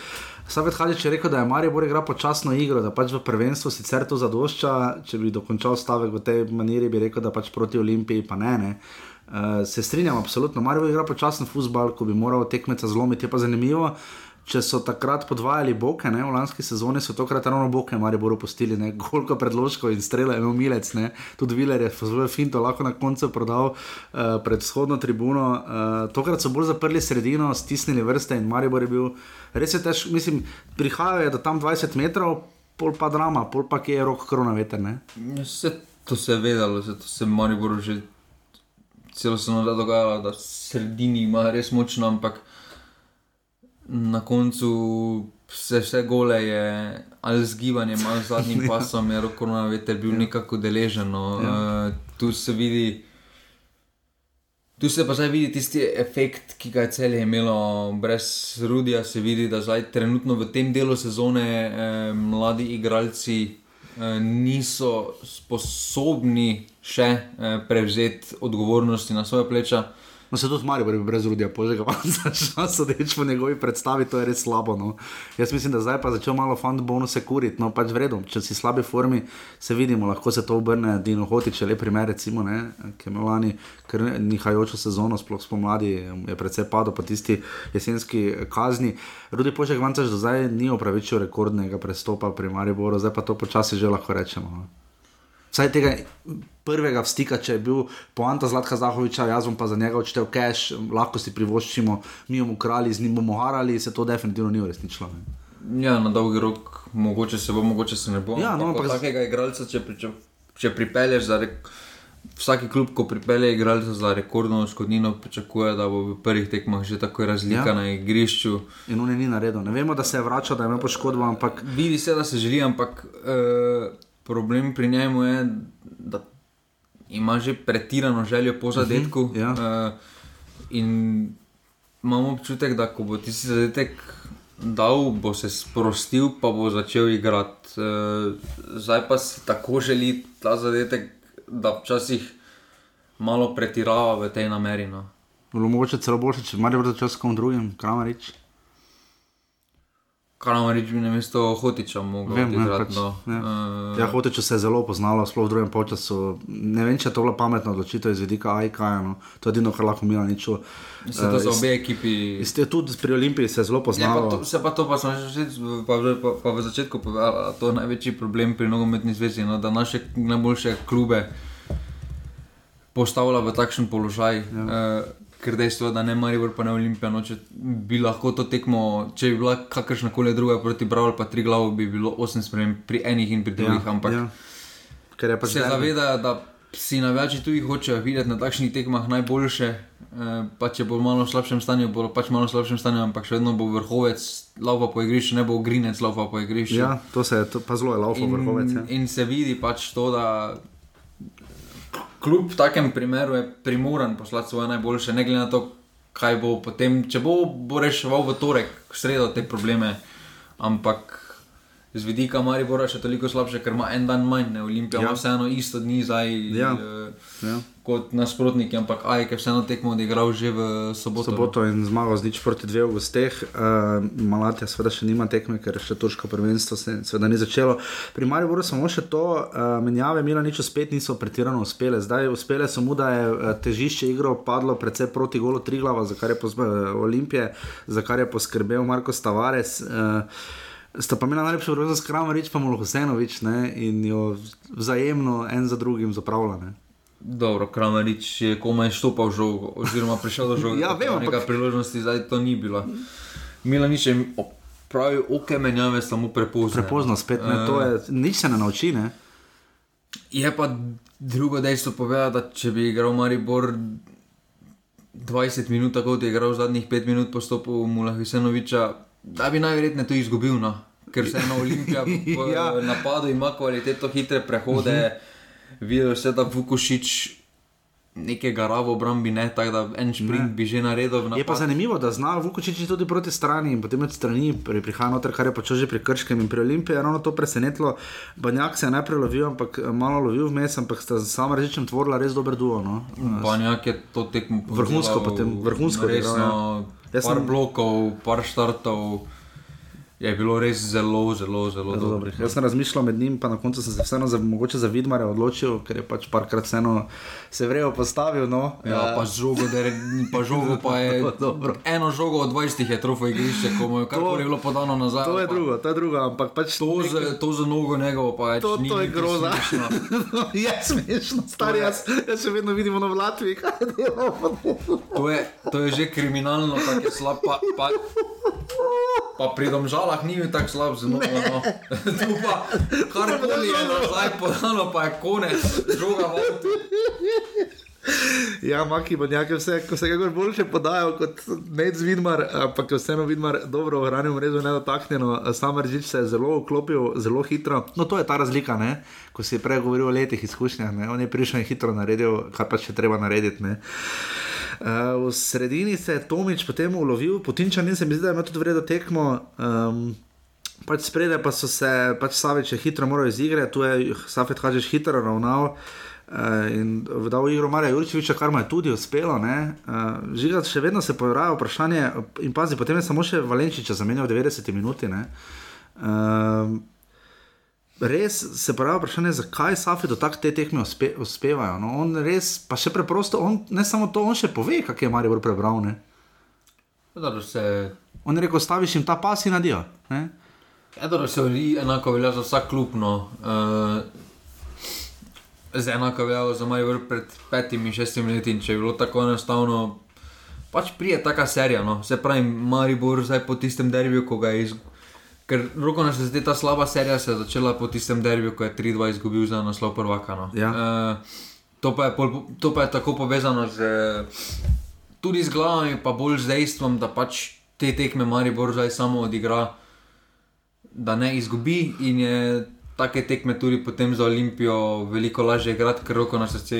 Savet Hadič je rekel, da je Maribor igral počasno igro, da pač v prvenstvu sicer to zadošča, če bi dokončal stavek v tej maniri, bi rekel, da pač proti Olimpiji pa ne. ne. Uh, se strinjam, absolutno. Maribor igra počasen futbal, ko bi moral tekmeca zlomiti. Je pa zanimivo, če so takrat podvajali boke, ne, v lanski sezoni so tokrat ravno boke, Mariboru postili, ne, koliko predložkov in strela je imel milec, ne, tudi Viler je svojo finto lahko na koncu prodal uh, pred vzhodno tribuno. Uh, tokrat so bolj zaprli sredino, stisnili vrste in Maribor je bil res je težko, mislim, prihajajo do tam 20 metrov, pol pa drama, pol pa kje je rok korona veter, ne. Vse to se je vedelo, se, to se je Mariboru že celo se nam je dogajalo, da v sredini ima res močno, ampak na koncu vse, vse gole je ali z gibanjem, ali z zadnjim Ja. pasom, je rokovna veter bil nekako deležen. No. Ja. Uh, tu se vidi. Tu se pa zdaj vidi tisti efekt, ki ga je celje imelo brez Rudija. Se vidi, da zdaj trenutno v tem delu sezone eh, mladi igralci niso sposobni še eh, prevzeti odgovornosti na svoje pleča. No, se tudi Marijo, bi brez rudija, požega, začel sodeč po njegovi predstavi, to je res slabo. No. Jaz mislim, da zdaj pa začel malo fant bonuse kuriti, no pač vredno, če si slabi formi, se vidimo, lahko se to obrne, Dino Hotič je le primer, recimo, ne, ki je imel lani kar nihajočo sezono, sploh spomladi je precej padel po tisti jesenski kazni. Rudi Požek Vancaš do zdaj ni opravičil rekordnega prestopa pri Mariboru, zdaj pa to počasi že lahko rečemo. No. Vsaj tega prvega stika, če je bil poanta Zlatka Zahoviča, jaz bom pa za njega odštel cash, lahko si privoščimo, mi bomo krali, z njim bomo harali, se to definitivno ni uresničilo. ne. Ja, na dolgi rok, mogoče se bo, mogoče se ne bo. Ja, no, ampak takega igralca, če, pri- če, če pripelješ za rek, vsaki klub, ko pripelje igralca za rekordno odškodnino, pričakuje, da bo v prvih tekmah že tako razlika Ja. na igrišču. In on je ni naredil. Ne vemo, da se je vračal, da je imel poškodbo, ampak Vidi se, da se želi, ampak uh, problem pri njemu je, da ima že pretirano željo po zadetku. Mhm, ja. uh, in imamo občutek, da ko bo tisti zadetek dal, bo se sprostil, pa bo začel igrati. Uh, zdaj pa si tako želi ta zadetek, da včasih malo pretirava v tej nameri. No. Mogoče celo boljše, če Marijo začel s kom drugim, Kramarič. Kramarič bi na mesto Hotiča mogel odigrati. pač, no. ja. Eh, Ja, Hotiču se je zelo poznalo, sploh v drugem času. Ne vem, če je to bila pametna odločitev iz vidika AIK-ja. No. To je edino, kar lahko Milan niču. Se to za obe ekipi. Ste tudi pri Olimpiji se je zelo Ja, pa poznalo. to, se pa to, pa sem že pa, že- pa, pa v začetku povedal, to je največji problem pri nogometni zvezi, no, da naše najboljše klube postavlja v takšen položaj. Ja. Uh, ker dejstvo da ne Maribor, pa ne Olimpija, no, če bi lahko to tekmo, če bi bila kakršna koli druga proti Bravo ali pa tri glavo, bi bilo 8 sprem pri enih in pri drugih, ja, ampak ja. Ker je pač se zavedajo, da si navijači tudi hočejo videti na takšnih tekmah najboljše. eh, Pa če bo malo v slabšem stanju, bo pač malo slabšem stanju, ampak še vedno bo vrhovec laupa po igrišču, ne bo grinec laupa po igrišču. Ja, to se je, to, pa zelo je laufo vrhovec. Ja. In se vidi pač to, da kljub takem primeru je primoran poslati svoje najboljše, ne glede na to, kaj bo potem, če bo, bo reševal v torek, v sredo te probleme. Ampak z vidika Maribora še toliko slabše, ker ima en dan manj, ne Olimpija, ja. Ima vseeno isto dni zdaj. Ja. eh, Ja. Kot nasprotniki, ampak Ajk je vseeno tekmo odigral že v soboto. soboto in zmagal z nič proti dveh v gosteh. Uh, Malatija seveda še nima tekme, ker še turško prvenstvo se seveda ni začelo. Pri Mariboru samo še to, uh, menjave Mila nič spet niso pretirano uspele. Zdaj uspele so mu, da je eh, težišče igro padlo predvsej proti golu Triglava, za kar je Olimpije, za kar je poskrbel Marko Stavares. Uh, Sta pa imela najlepšo priložnost, Kramarič pa Molhosenovič ne, in jo vzajemno en za drugim zapravljane. Dobro, Kramerič je komaj štopal žogo, oziroma prišel do žoga. Ja, vem, ampak- priložnosti zdaj to ni bila. Milanič je pravi, ok, menjave samo prepozno. Prepozno spet, ne, to je, nič se ne nauči. Ne. Je pa drugo dejstvo povedati, da če bi igral Maribor 20 minut, tako kot je igral zadnjih 5 minut po stopu Mulahvisenoviča, da bi najverjetneje to izgubil. No? Ker se ena Olimpija v Ja. napadu ima kvaliteto hitre prehode, videl se, da Vukošič nekega ravo obrambi ne, tako da en sprint Ne. bi že naredil. Je pa zanimivo, da zna Vukočič tudi proti strani in potem od strani pri- prihaja noter, kar je počel že pri Krškem in pri Olimpiji. Ravno to presenetilo. Banjak se je najprej lovil, ampak eh, malo lovil vmes, ampak sta z samo režečem tvorila res dober duo. No. Banjak je to tekmo Vrhunsko potem, vrhunsko Resno, ja. Jaz par sem- blokov, par štartov. Je bilo res zelo, zelo, zelo Zelo dobro. Jaz sem razmišljal med njim, pa na koncu sem se vseeno za, mogoče za Vidmare odločil, ker je pač parkrat vseeno se vrejo postavil. No. Ja, pa žogo, da je, pa žogo pa je. Dobro. Eno žogo od 20 je trofej igrišče, ko mu je karkoli bilo podano nazaj. To je pa- drugo, to je drugo, ampak pač To, z, to za nogo njegovo pa je. To, ni to je groza. smešno. je smešno, stari, jaz, jaz še vedno vidim ono v Latviji, kaj delamo. To je, to je že kriminalno, tako je slab. Pa, pa, pa pri domžalah ni bil tako slab, zelo no. Tu pa karkoli je nazaj podano, pa je konec, žoga v avtu. Ja, Maki bo nekaj vse, ko se ga boljše podajal kot Nec Vidmar, ampak je vseeno Vidmar dobro ohranil mrežo nedotaknjeno. Sam Ržič se je zelo vklopil, zelo hitro. No, to je ta razlika, ne? ko si prej govoril o letih izkušnjah. Ne? On je prišel in hitro naredil, kar pa še treba narediti. Ne? Uh, v sredini se je Tomič potem ulovil, potinčan se mi zdi, da ima tudi vredno tekmo. Um, Pač spredaj pa so se, pač Savič je hitro moral iz igre, tu je Safet Hadžič hitro ravnal uh, in dal igro Marija Jurčeviča, kar mu je tudi uspelo. Uh, Žiga, še vedno se pojavlja vprašanje, in pazi, potem je samo še Valenčiča zamenjal v 90 minuti. ne. Uh, Res se pojavlja vprašanje, zakaj Safi do tak te tekme uspe, uspevajo. No, on res, pa še preprosto, on, ne samo to, on še pove, kak je Marijo prebral. Ne? Dobro, se, On je rekel, staviš jim ta pas in nadijo. Ne? ja, se vri, enako velja za vsak klub. No. Uh, Zdaj enako velja za Maribor pred petimi, šestimi leti če je bilo tako enostavno, pač prije taka serija. No. Se pravi, Maribor zdaj po tistem derbiju, ko ga je izgubil. Ker roko nas zdaj ta slaba serija se je začela po tistem derbiju, ko je 3-2 izgubil za naslov prvaka. No. Ja. Uh, to, pa je pol, to pa je tako povezano z, tudi z glavami, pa bolj z dejstvom, da pač te tekme Maribor zdaj samo odigra, da ne izgubi in je take tekme tudi potem za Olimpijo veliko lažje igrati, ker roko na srce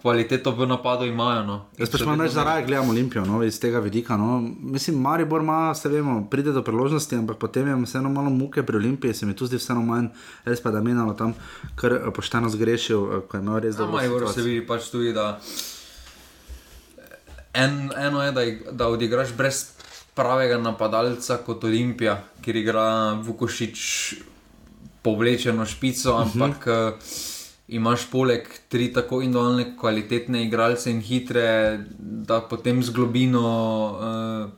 kvaliteto v napadu imajo. No. Jaz pač imam več za raje, gledam Olimpijo, no, iz tega vidika. No. Mislim, Maribor ima, se vemo, pride do priložnosti, ampak potem je vseeno malo muke pri Olimpiji, se mi tu zdi vseeno manj, res pa da menalo tam, kar eh, pošteno zgrešil, eh, ko je imel res dobro. Maribor se vidi pač tudi, da en, eno je, da, da odigraš brez pravega napadalca kot Olimpija, kjer igra Vukošič povlečeno špico, ampak uh, imaš poleg tri tako individualne, kvalitetne igralce in hitre, da potem z globino uh,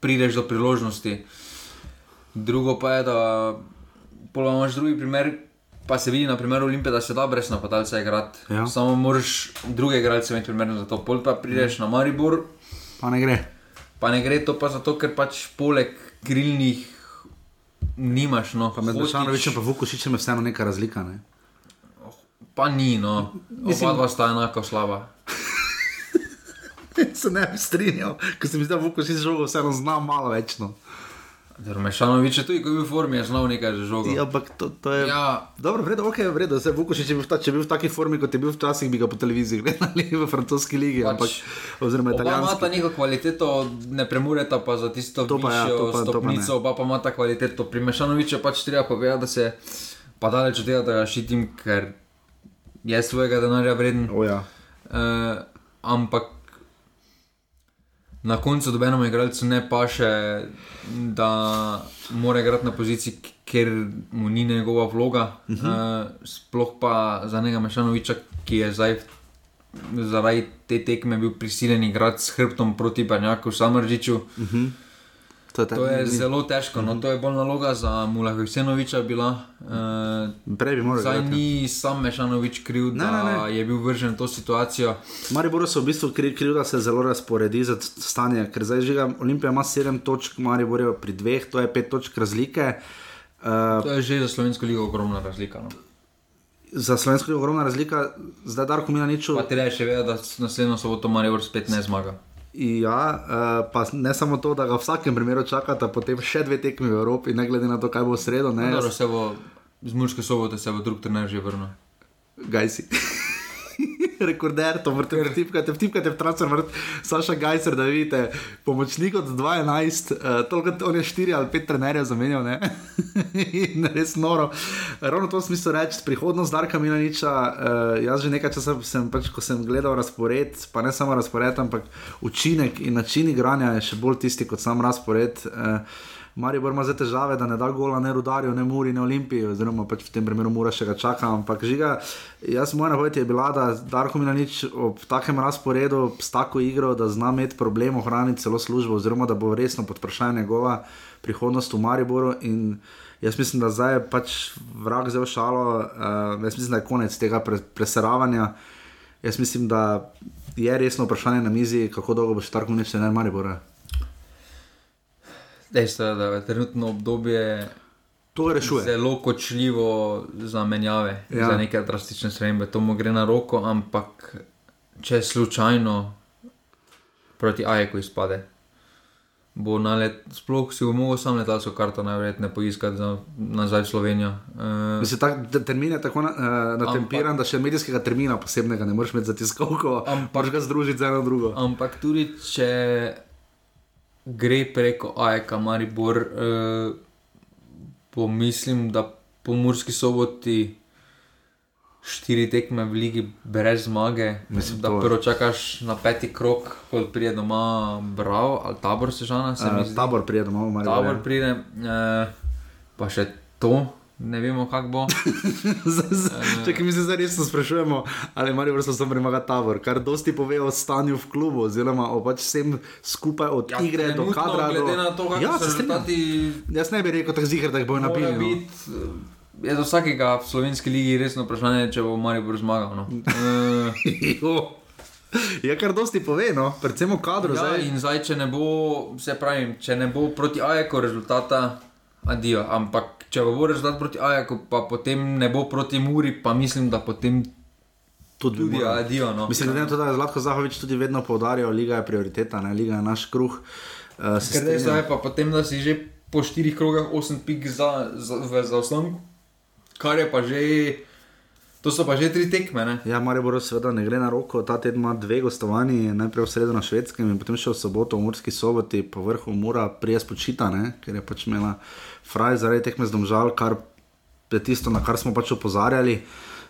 prideš do priložnosti. Drugo pa je, da pa imaš drugi primer. Pa se vidi na primeru Olimpije, da se da brez napadalca igrati. Ja. Samo moraš druge igralce imeti primerno za to. Pol pa prideš na Maribor, Pa ne gre. pa ne gre to pa zato, ker pač poleg krilnih nimaš. No, Pa med Dušanovičem in Vukošičem je vseeno neka razlika. Ne? Pa ni, no. Mislim- Oba dva sta enako slaba. se ne bi strinjal, ker se mi zdi, da Vukošič žogo vseeno zna malo več. No. Mešanovič je tudi, ko je bil v formi, je znal nekaj že žogo. Ja, ampak to, to je. Ja. Dobro, vredo, ok, vredo. Se Vukošič je bil, v ta, če je bil v taki formi, kot je bil včasih, bi ga po televiziji gledali v francoski ligi, pač, ampak oziroma Oba italijanski. imata neko kvaliteto, ne premureta pa za tisto To pa ja, to pa- to pa stopnico, oba pa imata kvaliteto. Pri Mešanoviču pač treba povedati, da se pa daleč od tega, da ga šitim, ker je svojega denarja vreden. Oh, ja. uh, ampak na koncu dobenemu igralcu ne paše, da mora igrati na poziciji, k- kjer mu ni njegova vloga. Uh Mhm. -huh. uh, sploh pa za njega Mešanoviča, ki je zdaj zaradi te tekme bil prisiljen igrati s hrbtom proti Banjaku Samržiču. Uh -huh. To je, To je zelo težko, no, to je bolj naloga za Mula Husenoviča bila. Uh, Prej bi moral ja. ni sam Mešanovič kriv, Ne, da ne, ne. je bil vržen v to situacijo. Maribor se v bistvu kriv, kriv, da se zelo razporedi za stanje, ker zdaj žiga Olimpija ima 7 točk, Maribor je pri 2, to je 5 točk razlike. Uh, To je že za slovensko ligo ogromna razlika. No. za slovensko je ogromna razlika, zdaj Darko Milaniču. Pa treba še vedeti, da naslednjo soboto Maribor spet ne zmaga. Ja, uh, pa ne samo to, da ga v vsakem primeru čakata, potem še dve tekmi v Evropi, ne glede na to, kaj bo sredo. Ne, No, dobro, se bo, z Murske sobote se bo drug trener že vrnil. Gajsi. Rekorder, to vrte, vtipkate, vtipkate v transfer, vrt, Saša Gajser, da vidite, pomočnik od 2-11, uh, toliko on je 4 ali 5 trenerjev zamenjal, ne? In res noro. Ravno to smisel reči, prihodnost Darka Milaniča, uh, jaz že nekaj časa sem, pač, ko sem gledal razpored, pa ne samo razpored, ampak učinek in način igranja je še bolj tisti kot sam razpored. Uh, Maribor ima zdaj težave, da ne da gola ne rudarju, ne muri, ne olimpiji, oziroma pač v tem primeru mora še ga čaka. Ampak žiga, jaz moja napoved je bila, da Darko Milanič ob takem razporedu s tako igro, da zna imeti problem ohraniti celo službo, oziroma da bo resno pod vprašanjem njegova prihodnost v Mariboru. In jaz mislim, da zdaj je pač vrag zelo šalo, uh, jaz mislim, da je konec tega pre, preseravanja. Jaz mislim, da je resno vprašanje na mizi, kako dolgo bo še Darko Milanič trener Maribora. Dejstvo je, da je trenutno obdobje To rešuje. zelo kočljivo za menjave, Ja. za neke drastične spremembe. To mu gre na roko, ampak če slučajno proti Ajeku izpade, bo na let, sploh si bo mogel sam letalsko karto najverjetneje poiskati za nazaj v Slovenijo. Uh, Mislim, tak, te- termin je tako na, uh, natempiran, da še medijskega termina posebnega ne moreš imeti za tiskovko, ampak ga združiti z eno drugo. Ampak tudi če gre preko Ajka, Maribor, uh, pomislim, da po Murski soboti štiri tekme v ligi brez zmage, Mislim, da to- prvo čakaš na peti krok, ko pride doma Bravo ali tabor sežana. se Uh, zdi. tabor pride domov, ja. Maribor. Tabor pride, uh, pa še to. Ne vemo, kako bo. Če mi se zdaj resno sprašujemo, ali Marijo vrsto samo premaga tabor, kar dosti pove o stanju v klubu, oziroma o pač vsem skupaj od ja, igre do kadra. glede do... na to, kakšni ja, se rezultati- Jaz ne bi rekel tako ziger, da jih bojo nabili. No. biti, eh, Je za vsakega v slovenski ligi resno vprašanje, če bo Maribor zmagal. No. Jo. Ja, kar dosti pove, no, predvsem v kadru. ja, zdaj. in zdaj, če ne bo, se pravi, če ne bo proti Ajaku rezultata, adijo. Ampak če bo rezultat proti Ajaku, pa potem ne bo proti Muri, pa mislim, da potem tudi, tudi moral. adijo. No. Mislim, glede na to, da je Zlatko Zahovič tudi vedno poudarjal, liga je prioriteta, ne? liga je naš kruh. Uh, Ker res je pa potem, da si že po štirih krogah 8 pik za, za, v zaostanku, kar je pa že To so pa že tri tekme. Ne? Ja, Maribor seveda ne gre na roko, ta teden ima dve gostovanji, najprej v sredo na švedskem in potem še v soboto v Murski soboti, po vrhu mora prijeti počita, ne? ker je pač imela fraj zaradi tekme z domžal, kar je tisto, na kar smo pač opozarjali.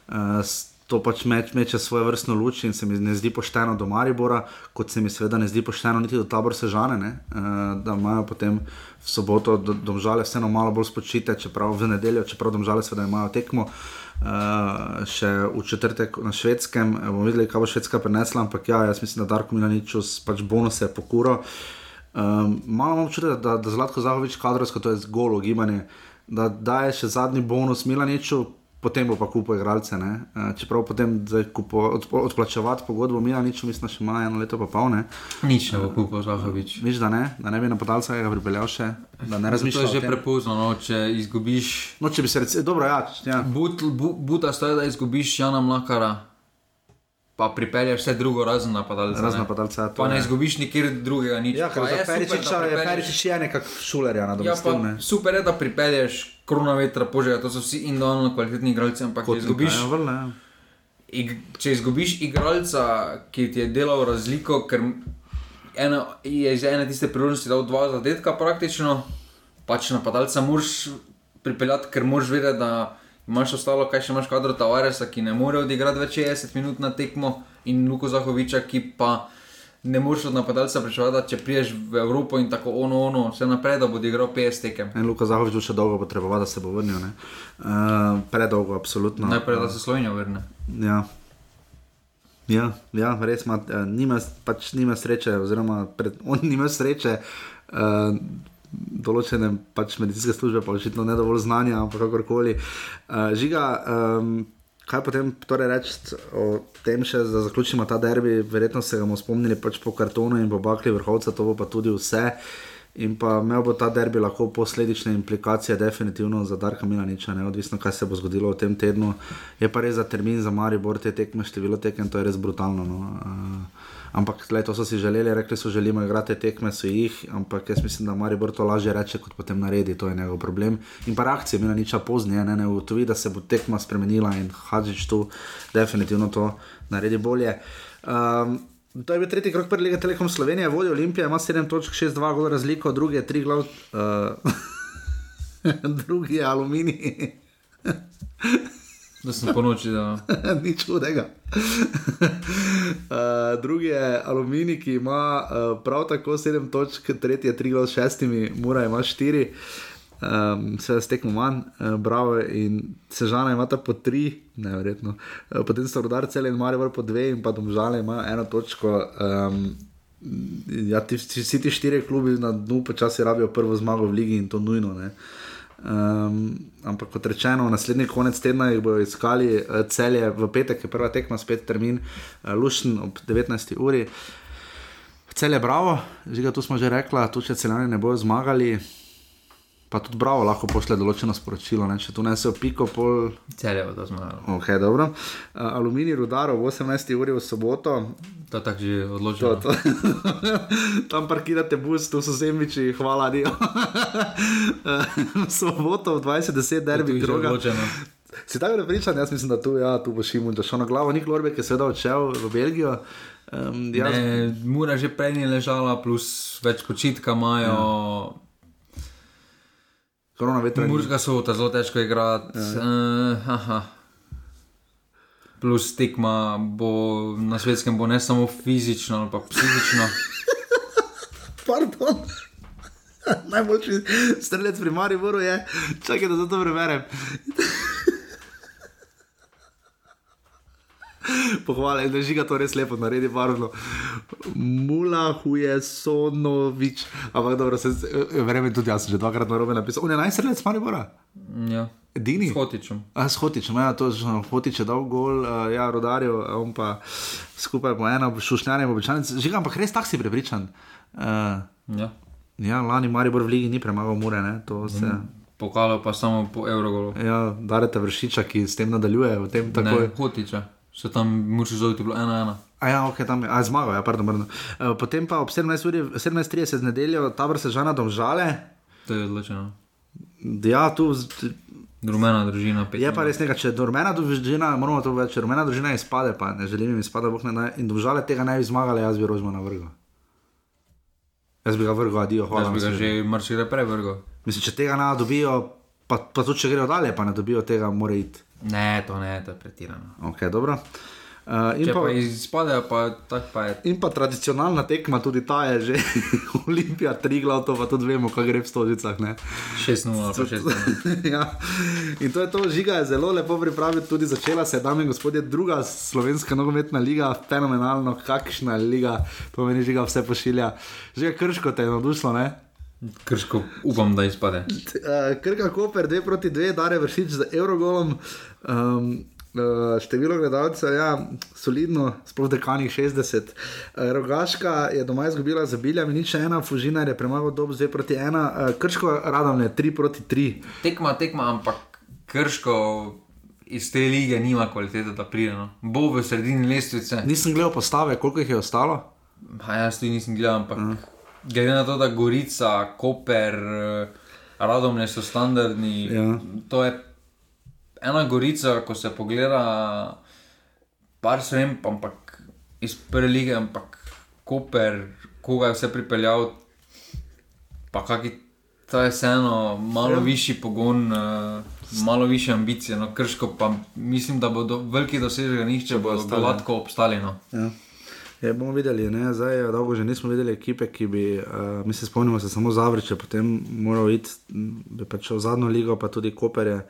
Uh, To pač meč, meče svoje vrstno luč in se mi ne zdi pošteno do Maribora, kot se mi seveda ne zdi pošteno niti do tabor Sežane, ne? uh, da imajo potem v soboto do, domžale vseeno malo bolj spočite, čeprav v nedeljo, čeprav domžale seveda imajo tekmo. Uh, še v četrtek na švedskem, bomo videli, kaj bo švedska prenesla, ampak ja, jaz mislim, da Darko Milaničus pač bonuse pokuro. Um, malo imam občutek, da, da Zlatko Zahovič kadrovsko, to je zgolj gibanje, da daje še zadnji bonus Milaniču, potem bo pa kupo igralce. Ne? Uh, čeprav potem kupo, od, odplačevati pogodbo Milaniču, mislim, še ima eno leto pa pol. Ne? Nič ne bo kupo Zahovič. Viš, da ne, da ne bi napadalca ga pripeljal še, da ne razmišljaš. To je že prepozno, no, če izgubiš. No, če bi se rekel, dobro, ja. ja. But, bu, buta stoje, da izgubiš Jana Mlakara pa pripelješ vse drugo, razen napadalca. Razen napadalca. Pa ne izgubiš nikjer drugega, nič. Ja, ker je Peričič, je Peričič je nekak šulerja na domov. Ja, super je, da pripelješ krona vetra, požega, to so vsi individualno kvalitetni igralci, ampak če izgubiš. Ja, vrle, ja. ig, če izgubiš igralca, ki ti je delal razliko, ker ena, je iz ene tiste priložnosti dal dva zadetka praktično, pač napadalca moraš pripeljati, ker moraš vedeti, da imaš ostalo, kaj še imaš kadro Tavaresa, ki ne more odigrati več 60 minut na tekmo, in Luko Zahoviča, ki pa ne moreš od napadalca pričakovati, če priješ v Evropo in tako ono, ono, vse naprej, da bo odigral 50 tekem. En Luko Zahovič bo še dolgo potreboval, da se bo vrnil. Uh, predolgo, absolutno. Najprej, da se Slovenija vrne. Ja. Ja, ja, res ima, nima, pač nima sreče, oziroma pred, on nima sreče. Uh, določene pač medicinske službe, pa očitno ne dovolj znanja, ampak kakorkoli. Uh, žiga, um, kaj potem torej reči o tem, še, da zaključimo ta derbi? Verjetno se bomo spomnili pač po kartonu in po bakli vrhovca, to bo pa tudi vse. In pa imel bo ta derbi lahko posledične implikacije, definitivno za Darka Milaniča, neodvisno kaj se bo zgodilo v tem tednu. Je pa res za termin za Maribor te tekme, število tekem, to je res brutalno. No. Uh, ampak tle, to so si želeli, rekli so, želimo igrati tekme, so jih, ampak jaz mislim, da Maribor to lažje reče, kot potem naredi, to je njegov problem. In pa reakcije, mi na niča pozneje, ne, ne ugotovi, da se bo tekma spremenila in Hadžič tu definitivno to naredi bolje. Um, To je bil tretji krok prve lige Telekom Slovenije, vodi Olimpija, ima 7 točk, 6-2 gol razliko, drugi je 3 glav, uh, drugi je aluminij. da sem po noči, da. Nič čudega. uh, drugi je aluminij, ki ima uh, prav tako 7 točk, tretji je 3 glav s 6, mora ima 4 um, se stekmo manj, uh, bravo, in sežana ima ta po tri, nevrjetno. Uh, potem so rodar cel in marijo po dve, in pa domžale ima eno točko. Um, ja, ti, vsi ti štiri klubi na dnu počasi rabijo prvo zmago v ligi in to nujno. Um, ampak kot rečeno, naslednji konec tedna jih bodo iskali uh, celje v petek, je prva tekma, spet termin, uh, lušen ob 19. uri. Cel je bravo, že ga tu smo že rekla, tu če celjani ne bodo zmagali, pa tudi bravo, lahko pošle določeno sporočilo. Ne? Če tu ne se opiko, pol. Celje bo to zmagal. Okay, uh, aluminij rudaro v 18. uri v soboto. To je tako že odločeno. To, to. Tam parkirate bus, tu so zemljiči, hvala Dio. v soboto v 20.10. derbi droga. Si tako prepričan, jaz mislim, da tu, ja, tu bo šimun, da šel na glavo, ni Lorbek, ki je seveda odšel v Belgijo. Um, jaz... Mura že prej ni ležala, plus več počitka imajo. Ja korona vetra. Murska sobota, zelo težko igrati. Ja. Uh, Plus tekma bo na švedskem, bo ne samo fizično, ampak psihično. Pardon. Najboljši strelec pri Mariboru je, čakaj, da za to preberem. Pohvala, da žiga to res lepo, naredi barvno. Mula, huje, sonovič. Ampak dobro, se, verjamem tudi jaz, že dvakrat na robe napisal. On je najsrlec Maribora. Ja. Dini? S hotičem. A, s hotičem, ja, to je že hotič, dal gol, uh, ja, rodarjo, on pa skupaj po eno, šušnjanje, običajno. Žiga, ampak res tak si prepričan. Uh, ja. Ja, lani Maribor v Ligi ni premagal Mure, ne, to se. Mm. Pokalo pa samo po Eurogolu. Ja, darete vršiča, ki s tem nadaljuje. Tem, takoj... Ne, hotiča se tam moraš zauti, bilo ena ena. A ja, ok, tam je, a zmagal, ja, pardon, pardon. Uh, potem pa ob 17.30 17 z nedeljo, tabor se žana domžale. To je odločeno. Ja, tu Rumena družina, pet. Je pa res nekaj, če je rumena družina, moramo to več, rumena družina izpade, pa ne želim jim izpada, bog ne da. In domžale tega ne bi zmagali, jaz bi Rozmana vrgel. Jaz bi ga vrgel, adijo, hvala. Jaz bi ga že marsikaj prej vrgel. Mislim, če tega ne dobijo, pa, pa tudi če grejo dalje, pa ne dobijo tega, mora iti. Ne, to ne, to je pretirano. Ok, dobro. Uh, in Če pa, pa izpadejo, pa tako pa je. in pa tradicionalna tekma, tudi ta je že Olimpija, tri glav, to pa tudi vemo, kaj gre v stolicah. 6-0 ali pa 6-0. ja. In to je to, žiga je zelo lepo pripraviti, tudi začela se je, dame in gospodje, druga slovenska nogometna liga, fenomenalno, kakšna liga, pomeni žiga vse pošilja. Žiga krško te je navdušilo, ne? Krško upam, da izpade. Uh, Krka Koper, 2 proti 2, Dare vršič z Eurogolom. Um, Uh, število gledalcev je ja, solidno, sploh dekanih 60. Uh, Rogaška je doma izgubila za biljami, nič ena, Fužina je premagal dob 2 proti 1, uh, Krško Radovne 3 proti 3. Tekma, tekma, ampak krško iz te lige nima kvalitete, da pride. No. Bo v sredini lestvice. Nisem gledal postave, koliko jih je ostalo. Ha, jaz tudi nisem gledal, ampak uh. glede na to, da Gorica, Koper, eh, Radomne so standardni, Ja. to je ena Gorica, ko se pogleda, par svem, ampak iz prve lige, ampak Koper, koga je vse pripeljal, pa kaki. To je vseeno malo Ja. ja. višji pogon, uh, malo više ambicije, no krško pa mislim, da bodo veliki dosežek njih, če bodo ostali, gladko obstali. No. Ja. Je, bomo videli, ne? zdaj eh, dolgo že nismo videli ekipe, ki bi, uh, mi se spomnimo se samo Zavriče, potem moral iti, pač v zadnjo ligo, pa tudi Koper je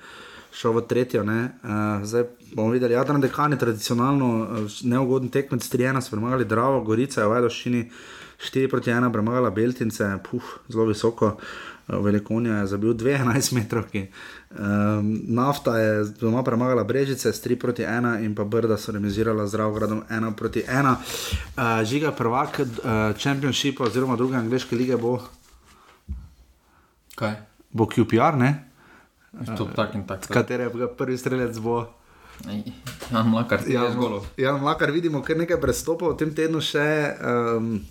šel v tretjo. Ne? Uh, zdaj bomo videli, Jadran Dekani tradicionalno uh, neugoden tekmec, 3-1 so premagali Dravo, Gorica je v Ajdošini 4 proti 1 premagala Beltince, puh, zelo visoko. Velikonja je zabil 2-11 metrov. Um, nafta je doma premagala Brežice s 3 proti 1 in pa Brda so remisirala z Ravgradom 1 proti 1. Uh, žiga prvak uh, Championshipa oziroma druge angliške lige bo. Kaj? Bo QPR, ne? To tak in tak. S katere prvi strelec bo. Jan Mlakar, Ja, ja, zgolo. Jan Mlakar, vidimo kar nekaj prestopov v tem tednu še. Um,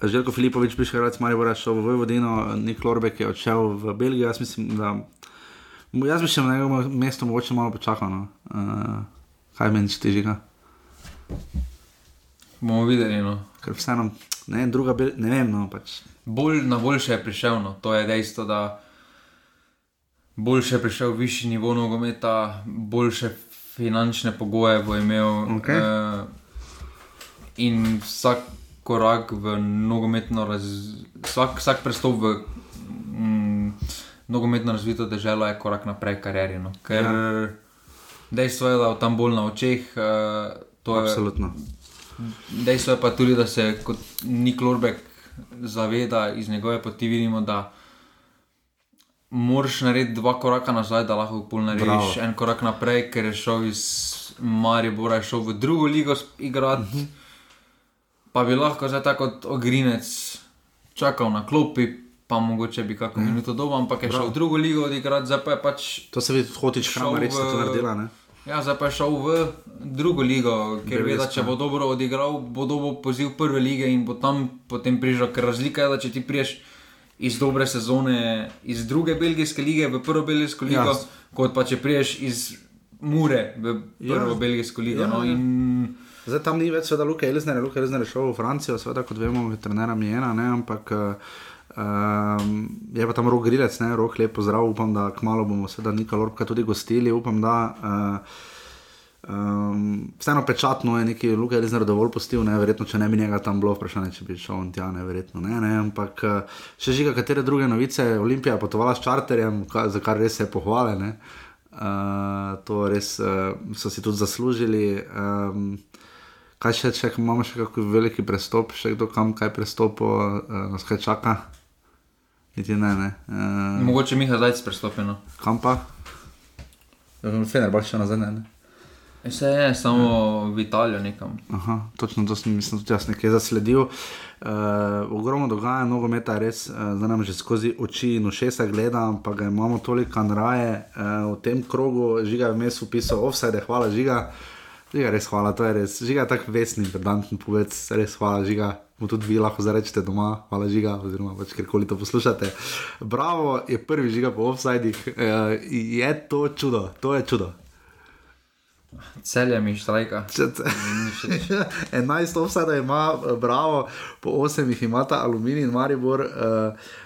Željko Filipovič, piše, da je Maribor šel v Vojvodino, Nik Lorbek je odšel v Belgijo. Jaz mislim, da jaz bi še na njegovem mestu mogoče malo počakal. No. Uh, kaj meniš, ti žiga? Bomo videli. No. Ker vseeno, ne, druga, ne vem, no pač. Bolj na boljše je prišel, no. to je dejstvo, da boljše prišel višji nivo nogometa, boljše finančne pogoje bo imel. Okej. eh, in vsak korak v nogometno, raz, vsak, vsak prestop v mm, nogometno razvito državo je korak naprej v karieri. No. Ker Ja. dejstvo je, da je tam bolj na očeh. eh, to je- Absolutno. Dejstvo je pa tudi, da se kot Nik Lorbek zaveda iz njegove poti, vidimo, da moraš narediti dva koraka nazaj, da lahko pol narediš Bravo. En korak naprej, ker je šel iz Maribora, je šel v drugo ligo igrati. Uh -huh. Pa bi lahko zdaj tako kot ogrinec čakal na klopi, pa mogoče bi kako minuto dobo, ampak je šel Bravo. v drugo ligo odigrati, zdaj pa je pač. To se vidi, šel hrama, res sta to v- naredila. Ne? Ja, zdaj pa je šel v drugo ligo, ker ve, da če bo dobro odigral, bo dobil poziv prve lige in bo tam potem prišel. Ker razlika je, da če ti priješ iz dobre sezone, iz druge belgijske lige v prvo belgijsko ligo, Ja. ja. kot pa če priješ iz Mure v prvo Ja. belgijsko ligo. Ja, Ja, no, in Zdaj tam ni več, seveda, Luka Elzner, Luka Elzner je šel v Francijo, seveda, kot vemo, je trenera Mijena, ne, ampak um, je pa tam rok grilec, ne, rok lepo zdrav, upam, da kmalo bomo seveda Nika Lorka tudi gostili, upam, da. Uh, Um, vseeno pečatno je neki Luka Elzner dovolj pustil, ne, verjetno, če ne bi njega tam bilo, vprašanje, če bi šel on tja, ne, verjetno ne, ne, ampak uh, še žiga, katere druge novice, Olimpija je potovala s čarterjem, za kar res se je pohvale, ne. Uh, to res uh, so si tudi zaslužili. Um, kaj še, če imamo še kakšen veliki prestop, še kdo kam kaj prestopo, uh, nas kaj čaka? Niti ne, ne. Uh, mogoče Miha zdaj prestopljeno. kam pa? Fener, baš še nazaj, ne. ne. Vse je, samo v Italijo nekam. Aha, točno to sem, mislim, tudi jaz nekaj zasledil. Uh, ogromno dogaja, nogometa je res, uh, zdaj nam že skozi oči in ušesa gleda, pa ga imamo toliko raje uh, v tem krogu, žiga je vmes upisal offside, hvala žiga. Žiga, res hvala, to je res. Žiga, tako vesni, pedanten povedz, res hvala, žiga. Mu tudi vi lahko zarečete doma, hvala žiga, oziroma pač kjerkoli to poslušate. Bravo, je prvi žiga po offsajdih, uh, je to čudo, to je čudo. Celje mi štrajka. 11 offsajdov ima, eh, bravo, po 8 jih imata Aluminij in Maribor. Uh,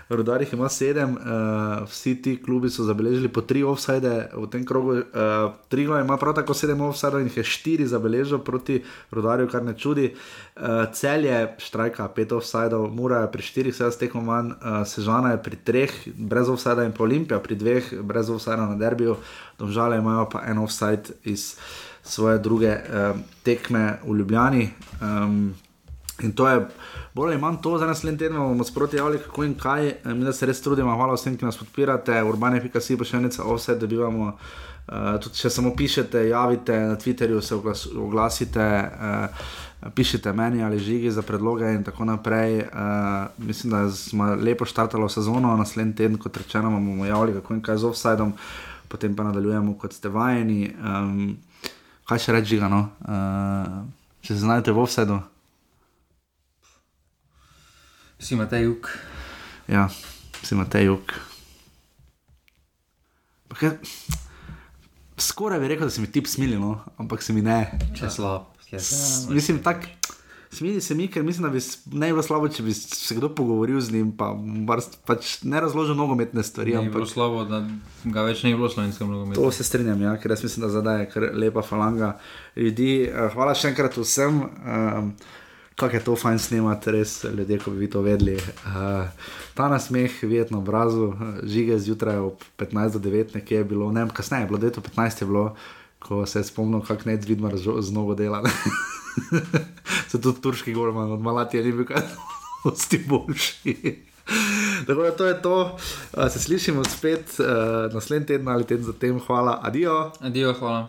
Rudar jih ima sedem, uh, vsi ti klubi so zabeležili po tri offside v tem krogu. Uh, Triglo ima prav tako sedem offside in jih je štiri zabeležil proti Rudarju, kar ne čudi. Uh, cel je štrajka, pet offside, mora je pri štirih, sedaj stekmo manj, uh, sežana je pri treh, brez offside in pa Olimpija pri dveh, brez offside na derbiju, domžale imajo pa en offside iz svoje druge uh, tekme v Ljubljani. Um, in to je bolj ali manj to, za naslednji teden bomo sproti javljali, kako in kaj. Eh, mi da se res trudimo, hvala vsem, ki nas podpirate, urbane.si pa še enica offset dobivamo. Uh, tudi če samo pišete, javite na Twitterju, se oglas, oglasite, uh, pišite meni ali žigi za predloge in tako naprej. Uh, mislim, da smo lepo štartali sezono, naslednji teden, kot rečeno, bomo javljali, kako in kaj z offsidom, potem pa nadaljujemo, kot ste vajeni. Um, kaj še reči, no? uh, če se znajdete v offsidu? Si imate jug. Ja, si imate jug. Skoraj bi rekel, da se mi ti smili, no? ampak se mi ne. Če slab. Mislim, tako. Smili se mi, ker mislim, da bi ne bilo slabo, če bi se kdo pogovoril z njim, pa, pač ne razložil nogometne stvari. Ne bilo slabo, da ga več ne bi bilo slovenskega nogometa. To se strinjam, ja, ker jaz mislim, da zadaj je kar lepa falanga ljudi. Eh, hvala še enkrat vsem. Um, kako je to fajn snimati, res ljudje, ko bi vi to vedeli. Uh, ta nasmeh, vedno v obrazu, žige zjutraj ob 15 do 9, nekje je bilo, ne vem, kasneje je bilo, 9 do 15 je bilo, ko se je spomnil, kako ne vidno z nogo dela. se tudi turški gorman, od malati je ni bil kaj, osti boljši. Tako da to je to, uh, se slišimo spet uh, naslednji teden ali teden zatem. Hvala, adijo. Adijo, hvala.